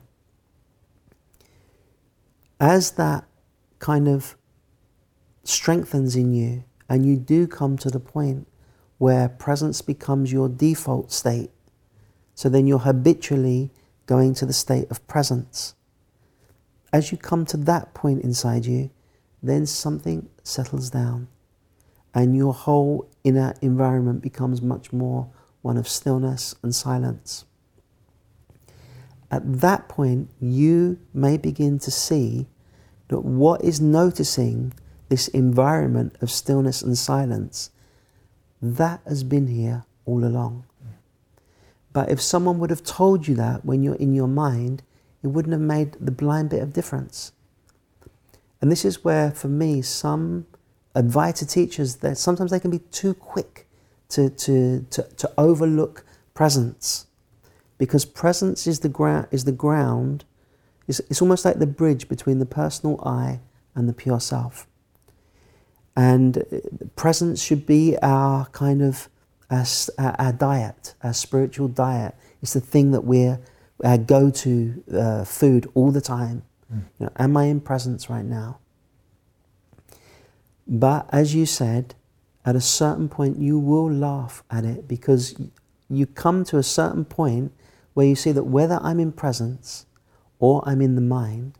As that kind of strengthens in you, and you do come to the point where presence becomes your default state, so then you're habitually going to the state of presence. As you come to that point inside you, then something settles down, and your whole inner environment becomes much more one of stillness and silence. At that point, you may begin to see that what is noticing this environment of stillness and silence, that has been here all along. But if someone would have told you that when you're in your mind, it wouldn't have made the blind bit of difference. And this is where, for me, some Advaita teachers, that sometimes they can be too quick to, to, to, to overlook presence. Because presence is the, gra- is the ground, it's, it's almost like the bridge between the personal I and the pure self. And uh, presence should be our kind of our, our, diet, our spiritual diet. It's the thing that we're our go-to uh, food all the time. You know, am I in presence right now? But as you said, at a certain point you will laugh at it because you come to a certain point where you see that whether I'm in presence or I'm in the mind,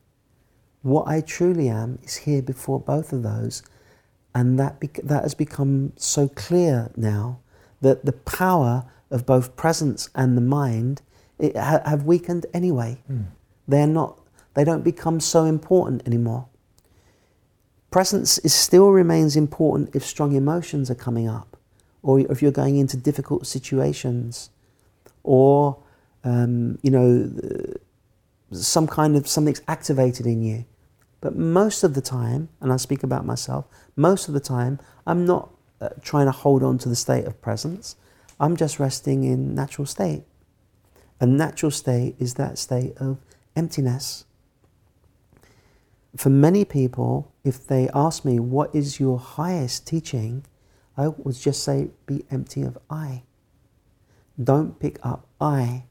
what I truly am is here before both of those. And that, bec- that has become so clear now that the power of both presence and the mind it ha- have weakened anyway. Hmm. They're not, they don't become so important anymore. Presence is still remains important if strong emotions are coming up, or if you're going into difficult situations, or um, you know some kind of something's activated in you. But most of the time, and I speak about myself, most of the time I'm not uh, trying to hold on to the state of presence. I'm just resting in natural state. A natural state is that state of emptiness. For many people, if they ask me, what is your highest teaching? I would just say, be empty of I. Don't pick up I.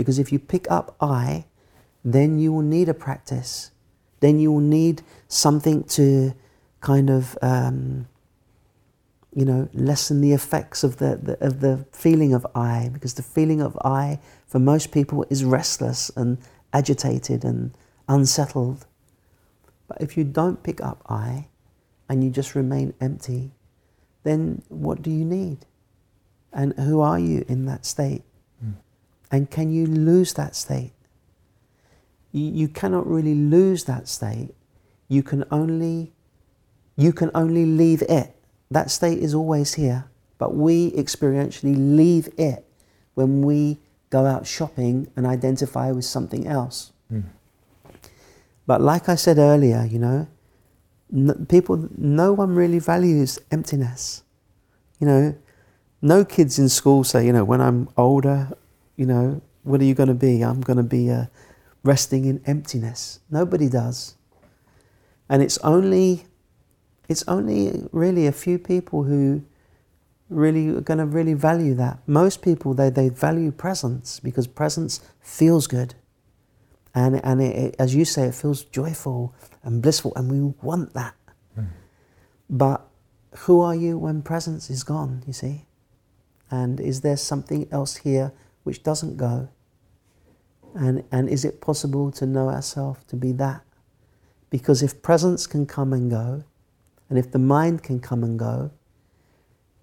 Because if you pick up I, then you will need a practice then you will need something to kind of, um, you know, lessen the effects of the, the, of the feeling of I, because the feeling of I for most people is restless and agitated and unsettled. But if you don't pick up I and you just remain empty, then what do you need? And who are you in that state? And can you lose that state? You, you cannot really lose that state. You can only you can only leave it. That state is always here, but we experientially leave it when we go out shopping and identify with something else.
Mm.
But like I said earlier, you know, n- people, no one really values emptiness. You know, no kids in school say, you know, when I'm older, you know, what are you going to be? I'm going to be uh, resting in emptiness. Nobody does. And it's only, it's only really a few people who really are going to really value that. Most people, they, they value presence because presence feels good. And, and it, it, as you say, it feels joyful and blissful, and we want that.
Mm.
But who are you when presence is gone, you see? And is there something else here which doesn't go? And, and is it possible to know ourselves to be that? Because if presence can come and go, and if the mind can come and go,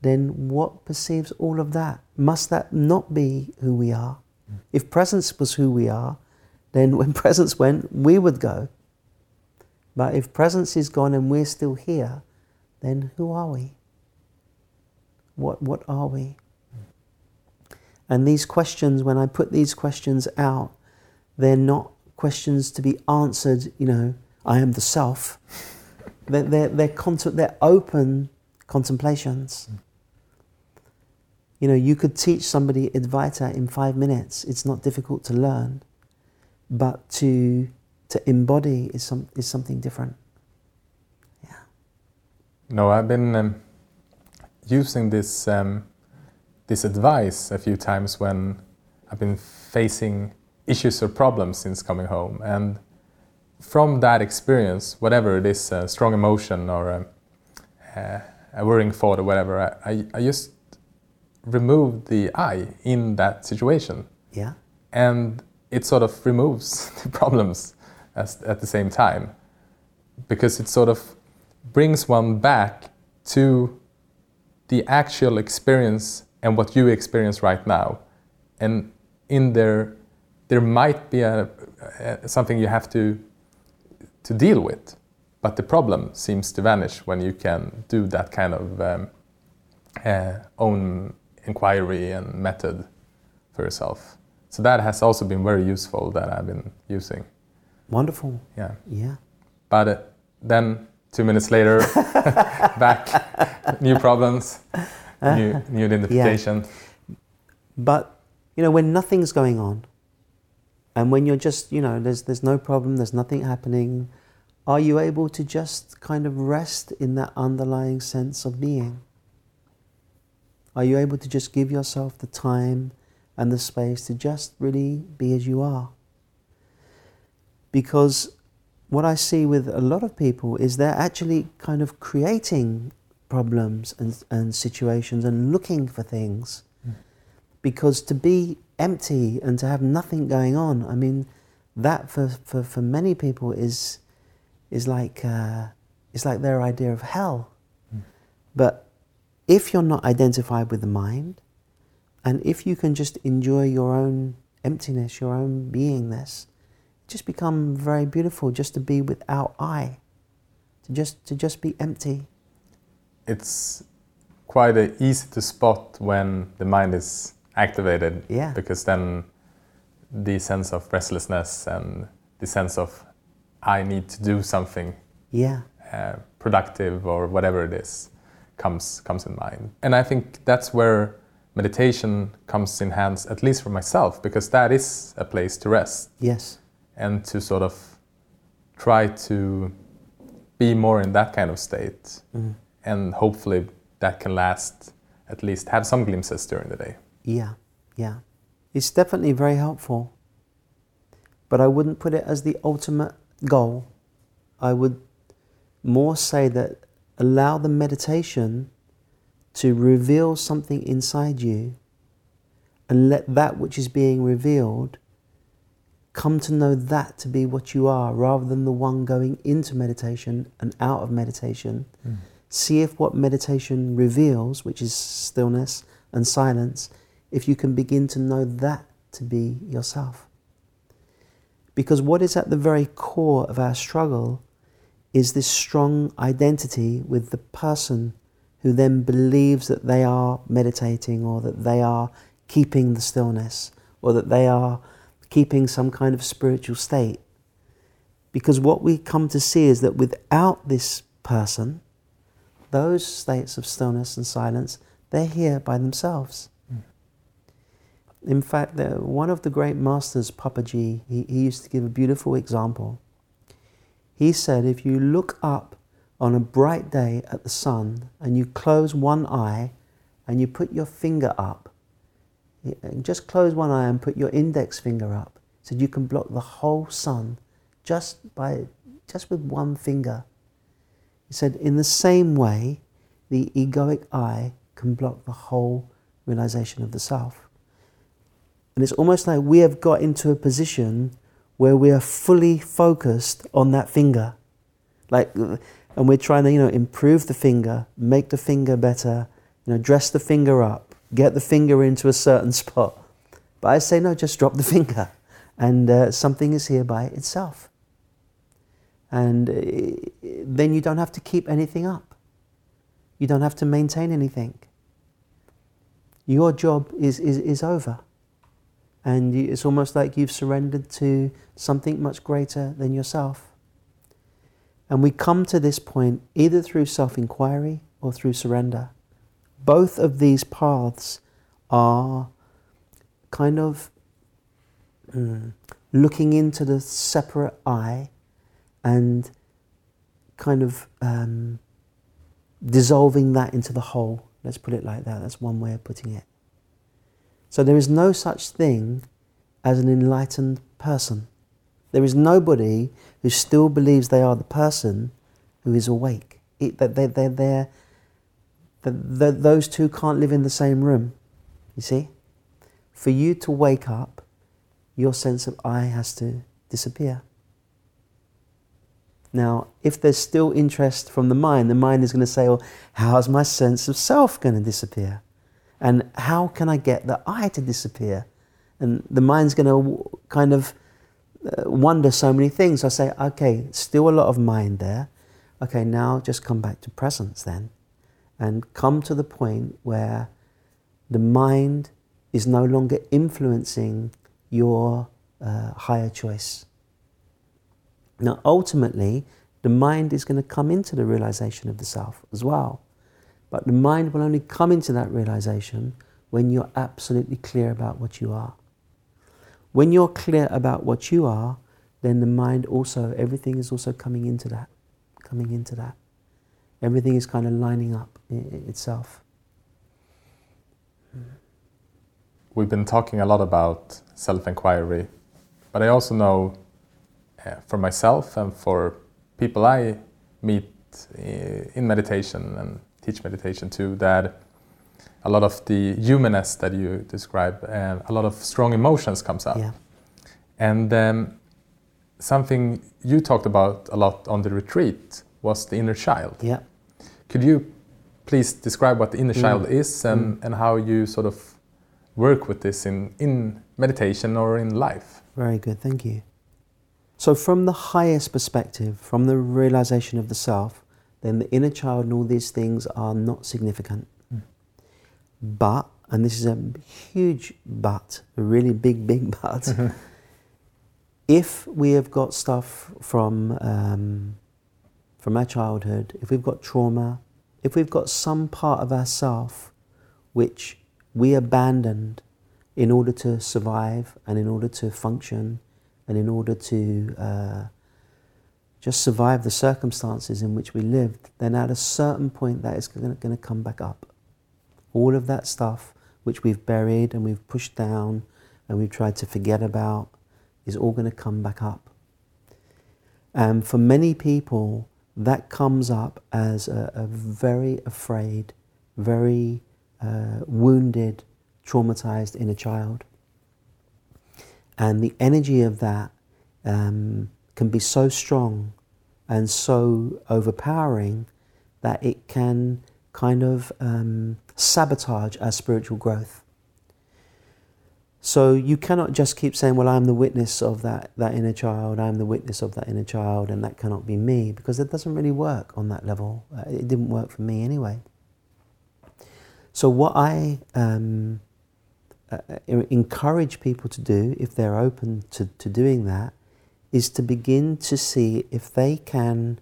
then what perceives all of that? Must that not be who we are? If presence was who we are, then when presence went, we would go. But if presence is gone and we're still here, then who are we? What, what are we? And these questions, when I put these questions out, they're not questions to be answered, you know, I am the self. They're, they're, they're, they're open contemplations. You know, you could teach somebody Advaita in five minutes. It's not difficult to learn, but to to embody is some is something different. Yeah.
No, I've been um, using this um, this advice a few times when I've been facing issues or problems since coming home, and from that experience, whatever it is, a strong emotion or a, a, worrying thought or whatever, I, I, just remove the I in that situation.
Yeah.
And it sort of removes the problems as, at the same time because it sort of brings one back to the actual experience and what you experience right now. And in there, there might be a, a, something you have to, to deal with, but the problem seems to vanish when you can do that kind of um, uh, own inquiry and method for yourself. So that has also been very useful that I've been using.
Wonderful.
Yeah.
Yeah.
But uh, then two minutes later, back, new problems, new, uh-huh. new identification.
But you know, when nothing's going on, and when you're just, you know, there's there's no problem, there's nothing happening, are you able to just kind of rest in that underlying sense of being? Are you able to just give yourself the time and the space to just really be as you are? Because what I see with a lot of people is they're actually kind of creating problems and, and situations and looking for things.
Mm.
Because to be empty and to have nothing going on, I mean, that for, for, for many people is, is, like, uh, is like their idea of hell.
Mm.
But if you're not identified with the mind, and if you can just enjoy your own emptiness, your own beingness, just become very beautiful just to be without I, to just to just be empty.
It's quite a easy to spot when the mind is activated.
Yeah.
Because then the sense of restlessness and the sense of I need to do something
Yeah,
uh, productive or whatever it is comes comes in mind. And I think that's where meditation comes in hands, at least for myself, because that is a place to rest
yes,
and to sort of try to be more in that kind of state.
mm.
And hopefully that can last, at least have some glimpses during the day.
yeah, yeah. It's definitely very helpful, but I wouldn't put it as the ultimate goal. I would more say that allow the meditation to reveal something inside you and let that which is being revealed come to know that to be what you are rather than the one going into meditation and out of meditation.
Mm.
See if what meditation reveals, which is stillness and silence, if you can begin to know that to be yourself. Because what is at the very core of our struggle is this strong identity with the person who then believes that they are meditating or that they are keeping the stillness or that they are keeping some kind of spiritual state. Because what we come to see is that without this person, those states of stillness and silence, they're here by themselves.
Mm.
In fact, one of the great masters, Papaji, he, he used to give a beautiful example. He said, if you look up on a bright day at the sun and you close one eye and you put your finger up, just close one eye and put your index finger up, so you can block the whole sun just by just with one finger. He said, in the same way, the egoic I can block the whole realization of the self. And it's almost like we have got into a position where we are fully focused on that finger. Like, and we're trying to, you know, improve the finger, make the finger better, you know, dress the finger up, get the finger into a certain spot. But I say, no, just drop the finger. And uh, something is here by itself. And uh, then you don't have to keep anything up. You don't have to maintain anything. Your job is, is, is over. And it's almost like you've surrendered to something much greater than yourself. And we come to this point either through self inquiry or through surrender. Both of these paths are kind of mm, looking into the separate I and kind of um, dissolving that into the whole. Let's put it like that. That's one way of putting it. So there is no such thing as an enlightened person. There is nobody who still believes they are the person who is awake. It, that they, they're there. That those two can't live in the same room. You see? For you to wake up, your sense of I has to disappear. Now, if there's still interest from the mind, the mind is going to say, well, how's my sense of self going to disappear? And how can I get the I to disappear? And the mind's going to kind of uh, wonder so many things. I say, okay, still a lot of mind there. Okay, now just come back to presence then. And come to the point where the mind is no longer influencing your uh, higher choice. Now, ultimately, the mind is going to come into the realization of the self as well. But the mind will only come into that realization when you're absolutely clear about what you are. When you're clear about what you are, then the mind also, everything is also coming into that, coming into that. Everything is kind of lining up itself.
We've been talking a lot about self inquiry, but I also know for myself and for people I meet uh, in meditation and teach meditation too that a lot of the humanness that you describe, uh, a lot of strong emotions comes up.
Yeah.
And um, something you talked about a lot on the retreat was the inner child.
Yeah.
Could you please describe what the inner
Mm.
child is and,
Mm.
and how you sort of work with this in, in meditation or in life?
Very good, thank you. So, from the highest perspective, from the realization of the self, then the inner child and all these things are not significant.
Mm.
But, and this is a huge but, a really big, big but, if we have got stuff from, um, from our childhood, if we've got trauma, if we've got some part of ourself which we abandoned in order to survive and in order to function and in order to uh, just survive the circumstances in which we lived, then at a certain point that is going to come back up. All of that stuff which we've buried and we've pushed down and we've tried to forget about is all going to come back up. And for many people, that comes up as a, a very afraid, very uh, wounded, traumatized inner child. And the energy of that um, can be so strong and so overpowering that it can kind of um, sabotage our spiritual growth. So you cannot just keep saying, Well, I'm the witness of that, that inner child, I'm the witness of that inner child, and that cannot be me, because it doesn't really work on that level. Uh, it didn't work for me anyway. So, what I um, uh, encourage people to do, if they're open to, to doing that, is to begin to see if they can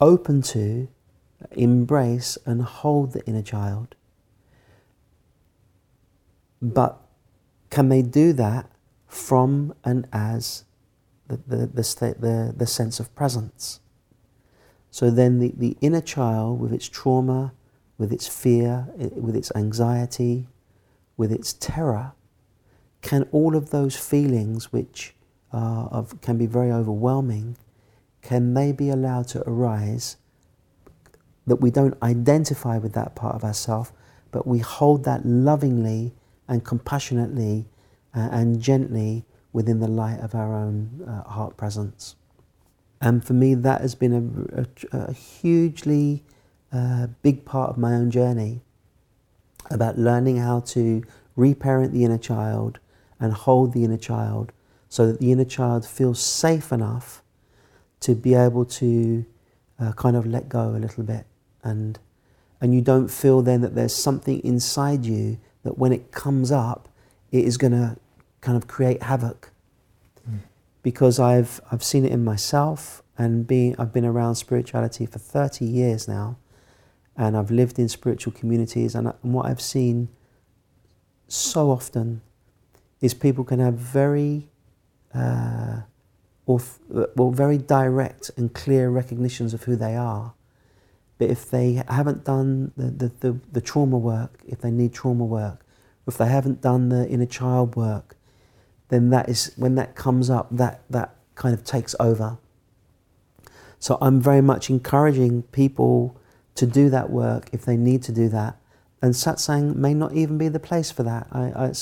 open to, embrace, and hold the inner child. But can they do that from and as the, the, the, state, the, the sense of presence? So then the, the inner child, with its trauma, with its fear, with its anxiety, with its terror, can all of those feelings, which of, can be very overwhelming, can they be allowed to arise that we don't identify with that part of ourselves, but we hold that lovingly and compassionately uh, and gently within the light of our own uh, heart presence. And for me, that has been a, a, a hugely uh, big part of my own journey about learning how to reparent the inner child and hold the inner child so that the inner child feels safe enough to be able to uh, kind of let go a little bit. And and you don't feel then that there's something inside you that when it comes up it is going to kind of create havoc. Mm. because I've I've seen it in myself and being I've been around spirituality for 30 years now and I've lived in spiritual communities and, and what I've seen so often is people can have very uh, or well, very direct and clear recognitions of who they are. But if they haven't done the, the, the, the, trauma work, if they need trauma work, if they haven't done the inner child work, then that is when that comes up, that, that kind of takes over. So I'm very much encouraging people to do that work if they need to do that. And satsang may not even be the place for that. I,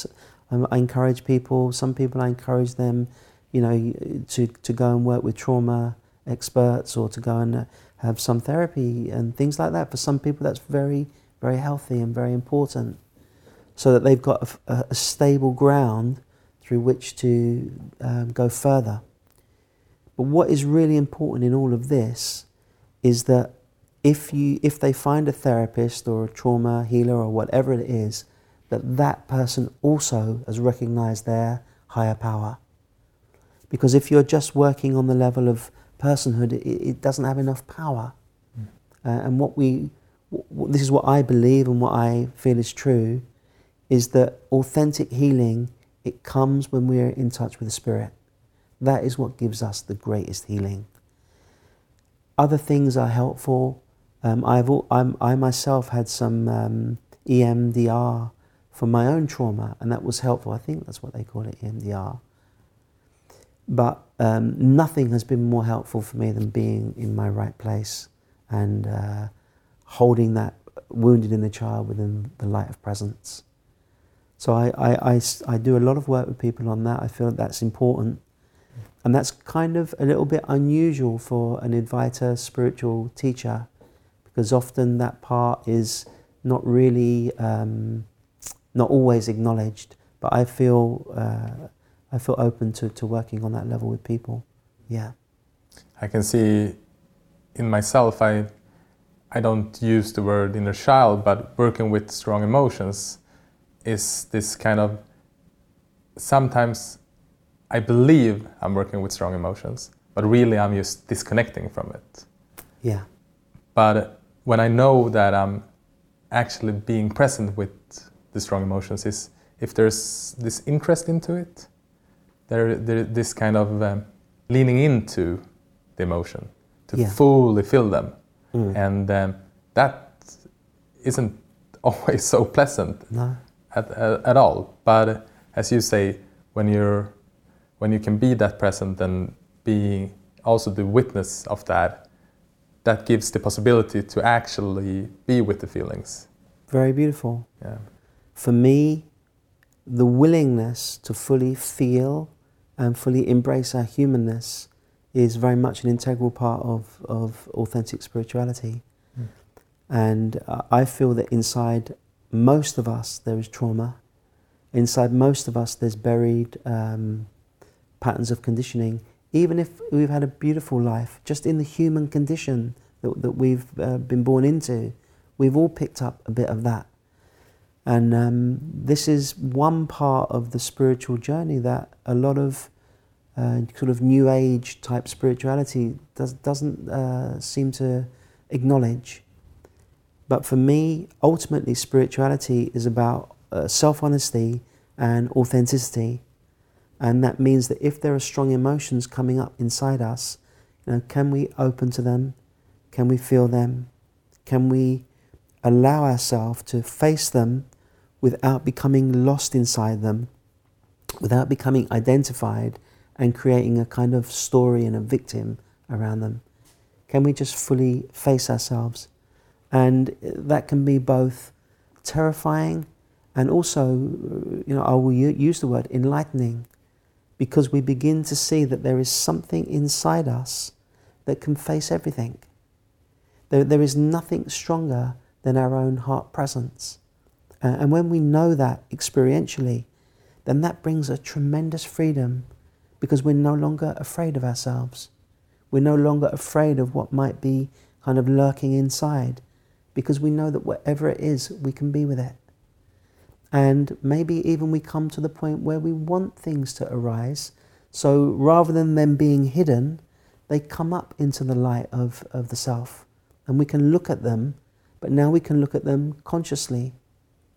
I, I encourage people, some people I encourage them, you know, to, to go and work with trauma experts or to go and uh, have some therapy and things like that. For some people, that's very, very healthy and very important so that they've got a, a stable ground through which to um, go further. But what is really important in all of this is that if, you, if they find a therapist or a trauma healer or whatever it is, that that person also has recognized their higher power. Because if you're just working on the level of personhood, it, it doesn't have enough power. Mm. Uh, and what we, w- this is what I believe and what I feel is true, is that authentic healing, it comes when we're in touch with the Spirit. That is what gives us the greatest healing. Other things are helpful um, I've I'm, i myself had some um, EMDR from my own trauma, and that was helpful. I think that's what they call it, EMDR. But um, nothing has been more helpful for me than being in my right place and uh, holding that wounded inner child within the light of presence. So I, I, I, I do a lot of work with people on that. I feel that that's important. And that's kind of a little bit unusual for an inviter, spiritual teacher because often that part is not really, um, not always acknowledged. But I feel, uh, I feel open to, to working on that level with people. Yeah.
I can see in myself, I, I don't use the word inner child, but working with strong emotions is this kind of sometimes I believe I'm working with strong emotions, but really I'm just disconnecting from it.
Yeah.
But when I know that I'm actually being present with the strong emotions is if there's this interest into it, there, there this kind of um, leaning into the emotion to yeah. fully feel them, mm. and um, that isn't always so pleasant
no.
at, at, at all. But as you say, when you're when you can be that present and be also the witness of that, that gives the possibility to actually be with the feelings.
Very beautiful.
Yeah.
For me, the willingness to fully feel and fully embrace our humanness is very much an integral part of, of authentic spirituality.
Mm.
And uh, I feel that inside most of us there is trauma. Inside most of us there's buried um, patterns of conditioning. Even if we've had a beautiful life, just in the human condition that, that we've uh, been born into, we've all picked up a bit of that. And um, this is one part of the spiritual journey that a lot of uh, sort of new age type spirituality does, doesn't uh, seem to acknowledge. But for me, ultimately, spirituality is about uh, self honesty and authenticity. And that means that if there are strong emotions coming up inside us, you know, can we open to them? Can we feel them? Can we allow ourselves to face them without becoming lost inside them, without becoming identified and creating a kind of story and a victim around them? Can we just fully face ourselves? And that can be both terrifying and also, you know, I will use the word enlightening because we begin to see that there is something inside us that can face everything. There, there is nothing stronger than our own heart presence. Uh, and when we know that experientially, then that brings a tremendous freedom because we're no longer afraid of ourselves. We're no longer afraid of what might be kind of lurking inside because we know that whatever it is, we can be with it. And maybe even we come to the point where we want things to arise. So rather than them being hidden, they come up into the light of, of the self. And we can look at them, but now we can look at them consciously.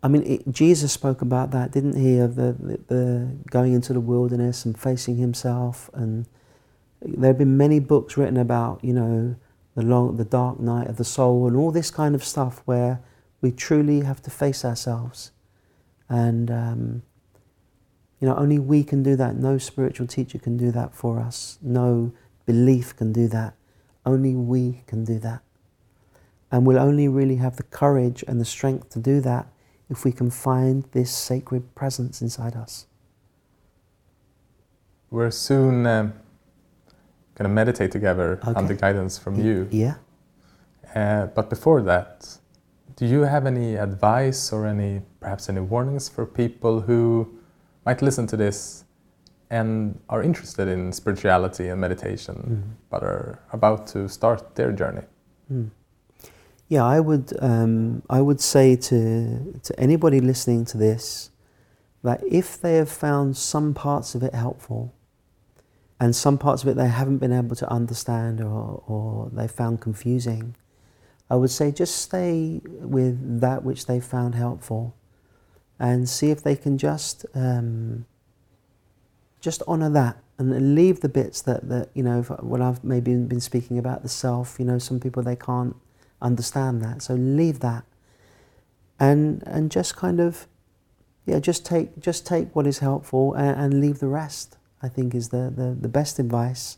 I mean, it, Jesus spoke about that, didn't he? Of the, the, the going into the wilderness and facing himself. And there have been many books written about, you know, the long, the dark night of the soul, and all this kind of stuff, where we truly have to face ourselves, and um, you know, only we can do that. No spiritual teacher can do that for us. No belief can do that. Only we can do that, and we'll only really have the courage and the strength to do that if we can find this sacred presence inside us.
We're soon. Um going to meditate together
Okay.
under guidance from you.
Yeah.
Uh, but before that, do you have any advice or any perhaps any warnings for people who might listen to this and are interested in spirituality and meditation,
Mhm.
but are about to start their journey?
Mm. Yeah, I would, um, I would say to, to anybody listening to this that if they have found some parts of it helpful and some parts of it they haven't been able to understand or, or they found confusing, I would say just stay with that which they found helpful and see if they can just um, just honor that and leave the bits that, that you know, what I've maybe been speaking about the self, you know, some people they can't understand that. So leave that and and just kind of yeah, just take just take what is helpful and, and leave the rest, I think is the, the, the best advice.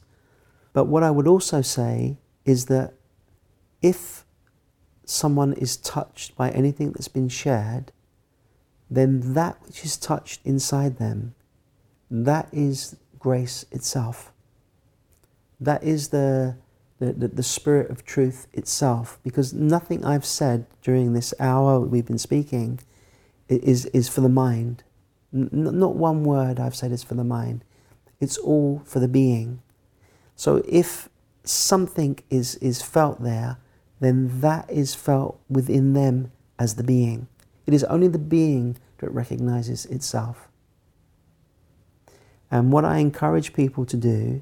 But what I would also say is that if someone is touched by anything that's been shared, then that which is touched inside them, that is grace itself. That is the, the, the, the spirit of truth itself. Because nothing I've said during this hour we've been speaking is, is for the mind. N- not one word I've said is for the mind. It's all for the being. So if something is, is felt there, then that is felt within them as the being. It is only the being that recognizes itself. And what I encourage people to do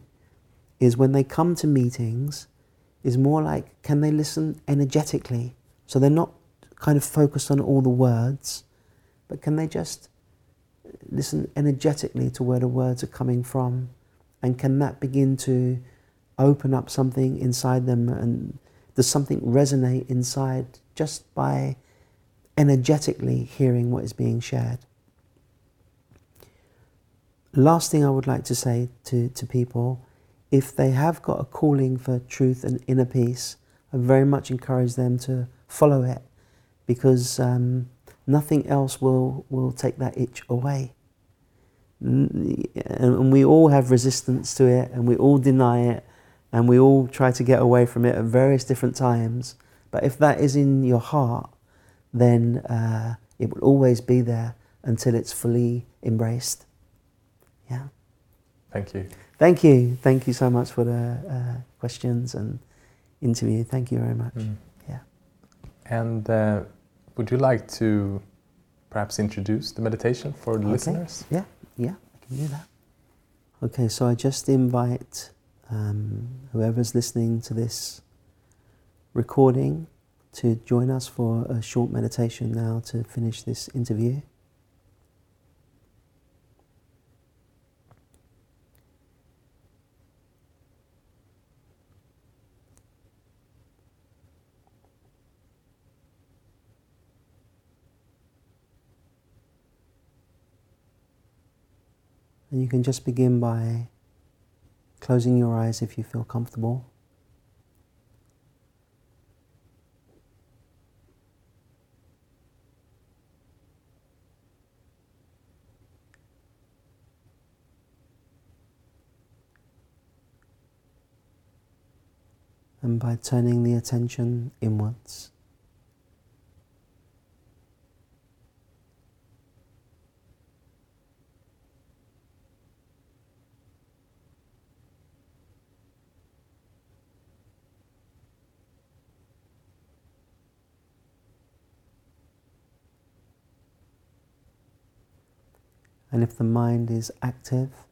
is when they come to meetings, is more like can they listen energetically? So they're not kind of focused on all the words, but can they just listen energetically to where the words are coming from? And can that begin to open up something inside them? And does something resonate inside just by energetically hearing what is being shared? Last thing I would like to say to, to people if they have got a calling for truth and inner peace, I very much encourage them to follow it because um, nothing else will, will take that itch away. And we all have resistance to it and we all deny it and we all try to get away from it at various different times. But if that is in your heart, then uh, it will always be there until it's fully embraced. Yeah.
Thank you.
Thank you. Thank you so much for the uh, questions and interview. Thank you very much.
Mm.
Yeah.
And uh, would you like to perhaps introduce the meditation for the
Okay.
listeners?
Yeah, yeah, I can do that. Okay, so I just invite um, whoever's listening to this recording to join us for a short meditation now to finish this interview. And you can just begin by closing your eyes if you feel comfortable. And by turning the attention inwards. And if the mind is active,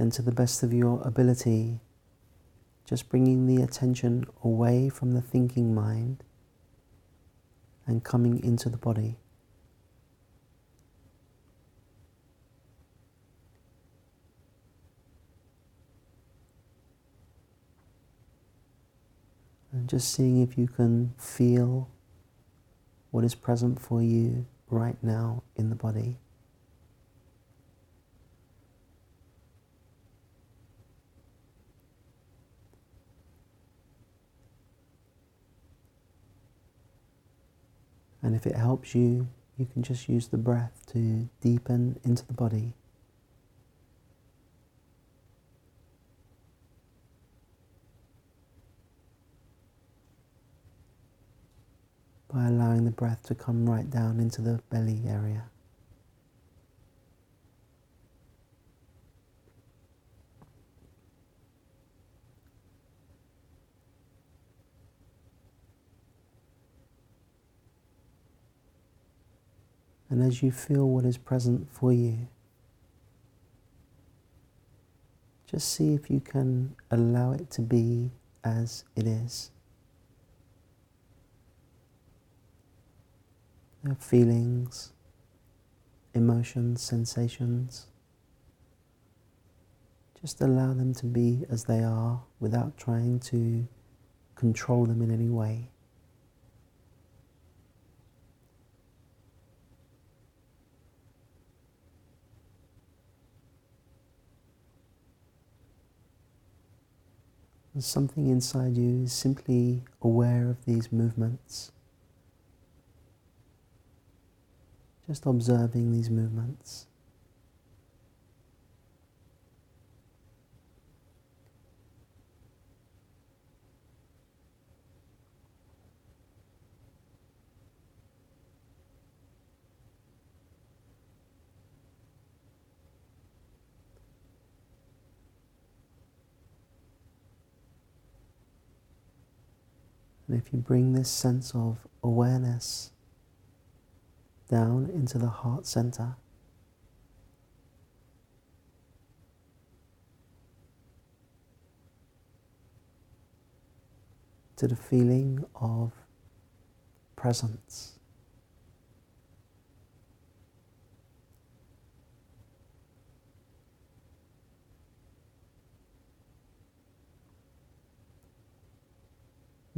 then to the best of your ability, just bringing the attention away from the thinking mind and coming into the body. And just seeing if you can feel what is present for you right now in the body. And if it helps you, you can just use the breath to deepen into the body. by allowing the breath to come right down into the belly area. And as you feel what is present for you, just see if you can allow it to be as it is. Their feelings, emotions, sensations. Just allow them to be as they are without trying to control them in any way. And something inside you is simply aware of these movements. Just observing these movements. And if you bring this sense of awareness down into the heart center, to the feeling of presence.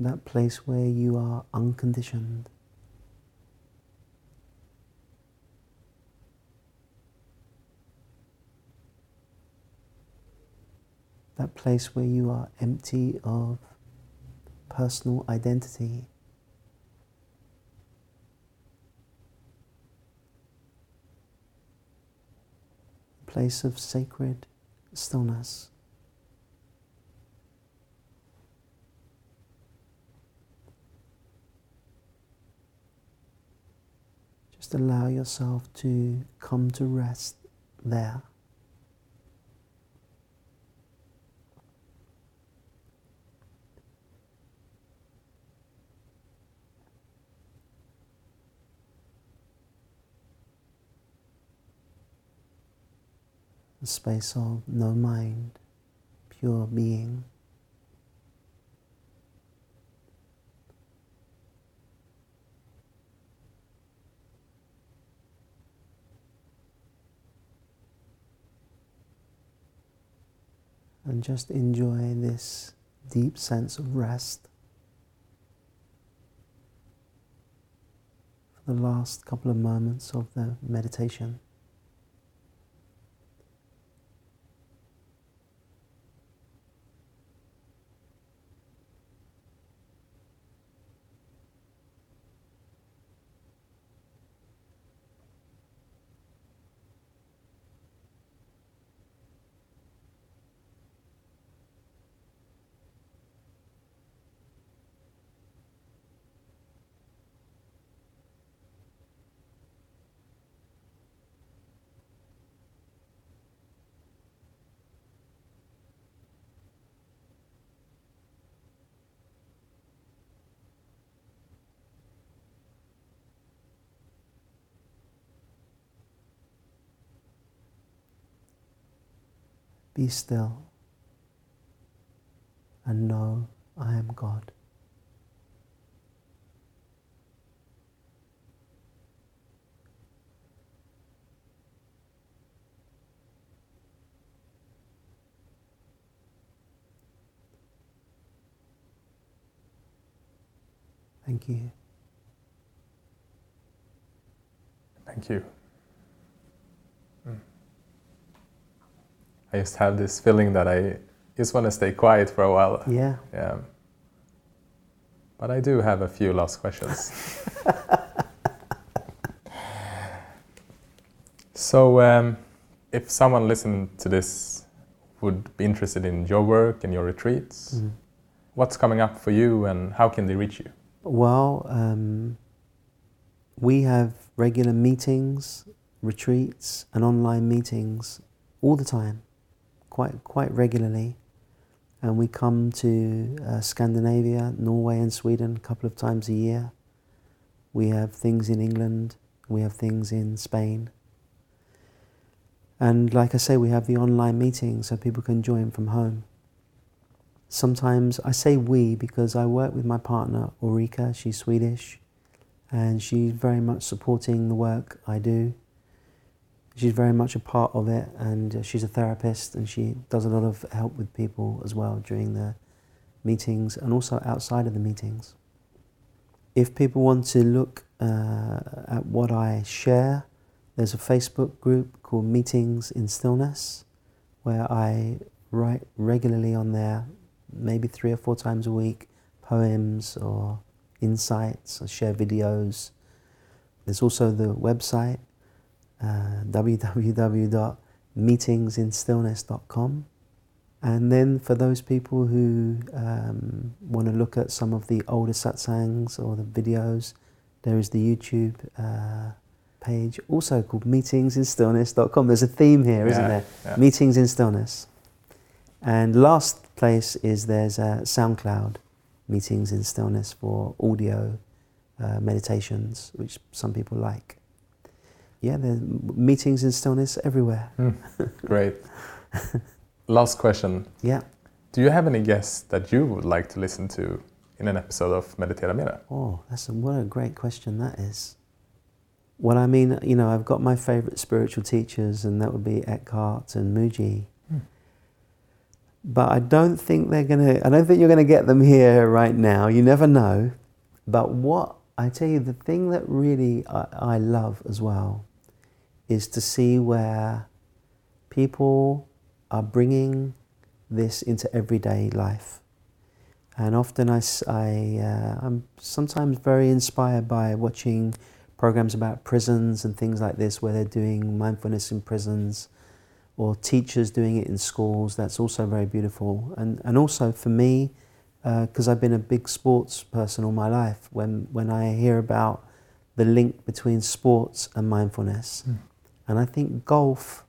that place where you are unconditioned. That place where you are empty of personal identity. Place of sacred stillness. Just allow yourself to come to rest there. A space of no mind, pure being. And just enjoy this deep sense of rest for the last couple of moments of the meditation. Be still and know I am God. Thank you.
Thank you. Mm. I just have this feeling that I just want to stay quiet for a while.
Yeah.
Yeah. But I do have a few last questions. so, um, if someone listening to this would be interested in your work and your retreats,
Mm.
what's coming up for you and how can they reach you?
Well, um, we have regular meetings, retreats, and online meetings all the time, quite quite regularly. And we come to uh, Scandinavia, Norway, and Sweden a couple of times a year. We have things in England. We have things in Spain. And like I say, we have the online meetings so people can join from home. Sometimes I say we because I work with my partner Ulrika, she's Swedish, and she's very much supporting the work I do. She's very much a part of it, and uh, she's a therapist, and she does a lot of help with people as well during the meetings and also outside of the meetings. If people want to look uh, at what I share, there's a Facebook group called Meetings in Stillness, where I write regularly on there maybe three or four times a week, poems or insights, or share videos. There's also the website, uh, www.meetingsinstillness.com. And then for those people who um, want to look at some of the older satsangs or the videos, there is the YouTube uh, page, also called meetingsinstillness.com. There's a theme here,
Yeah,
there?
yeah.
Meetings in Stillness. And last place is there's a SoundCloud, Meetings in Stillness for audio uh, meditations, which some people like. Yeah, there's meetings in stillness everywhere.
Mm, Great. Last question.
Yeah.
Do you have any guests that you would like to listen to in an episode of Meditera Mera?
Oh, that's a, what a great question that is. Well, I mean, you know, I've got my favorite spiritual teachers, and that would be Eckhart and Mooji.
Hmm.
But I don't think they're gonna. I don't think you're gonna get them here right now. You never know. But what I tell you, the thing that really I, I love as well is to see where people are bringing this into everyday life. And often I, I, uh, I'm sometimes very inspired by watching programs about prisons and things like this where they're doing mindfulness in prisons or teachers doing it in schools. That's also very beautiful. And, and also for me, because I've been a big sports person all my life, when, when I hear about the link between sports and mindfulness, and I think golf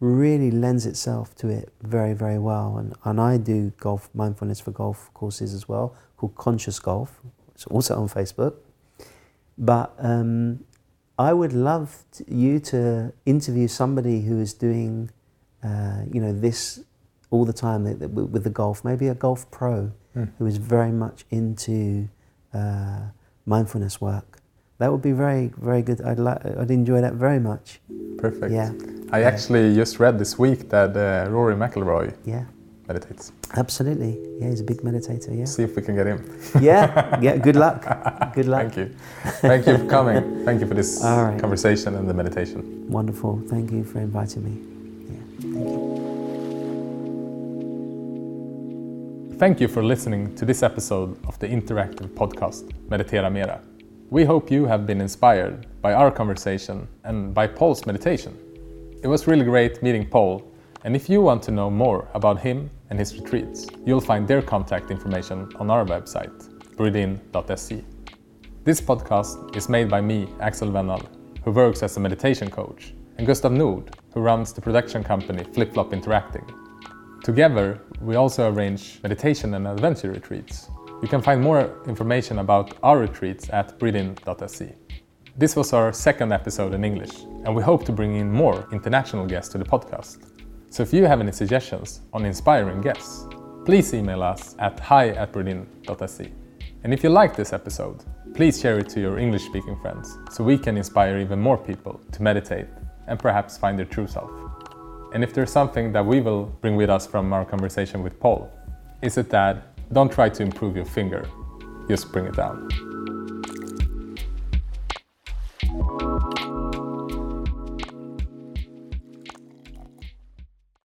really lends itself to it very, very well. And, and I do golf mindfulness for golf courses as well, called Conscious Golf. It's also on Facebook. But um, I would love t you to interview somebody who is doing, uh, you know, this all the time that- that with with the golf. Maybe a golf pro
Mm.
who is very much into uh, mindfulness work. That would be very, very good. I'd like, I'd enjoy that very much.
Perfect.
Yeah,
I actually just read this week that uh, Rory McIlroy
yeah,
meditates.
absolutely. Yeah, he's a big meditator. Yeah,
See if we can get him.
yeah, yeah. Good luck. Good luck.
Thank you. Thank you for coming. Thank you for this
right.
conversation and the meditation.
Wonderful. Thank you for inviting me. Yeah, thank you.
Thank you for listening to this episode of the interactive podcast Meditera Mera. We hope you have been inspired by our conversation and by Paul's meditation. It was really great meeting Paul, and if you want to know more about him and his retreats, you'll find their contact information on our website, breathein.se. This podcast is made by me, Axel Wennall, who works as a meditation coach, and Gustav Nord, who runs the production company Flip Flop Interacting. Together, we also arrange meditation and adventure retreats. You can find more information about our retreats at breathein.se. This was our second episode in English, and we hope to bring in more international guests to the podcast. So if you have any suggestions on inspiring guests, please email us at hi at breathein.se. And if you like this episode, please share it to your English speaking friends so we can inspire even more people to meditate and perhaps find their true self. And if there's something that we will bring with us from our conversation with Paul, is it that don't try to improve your finger, just bring it down.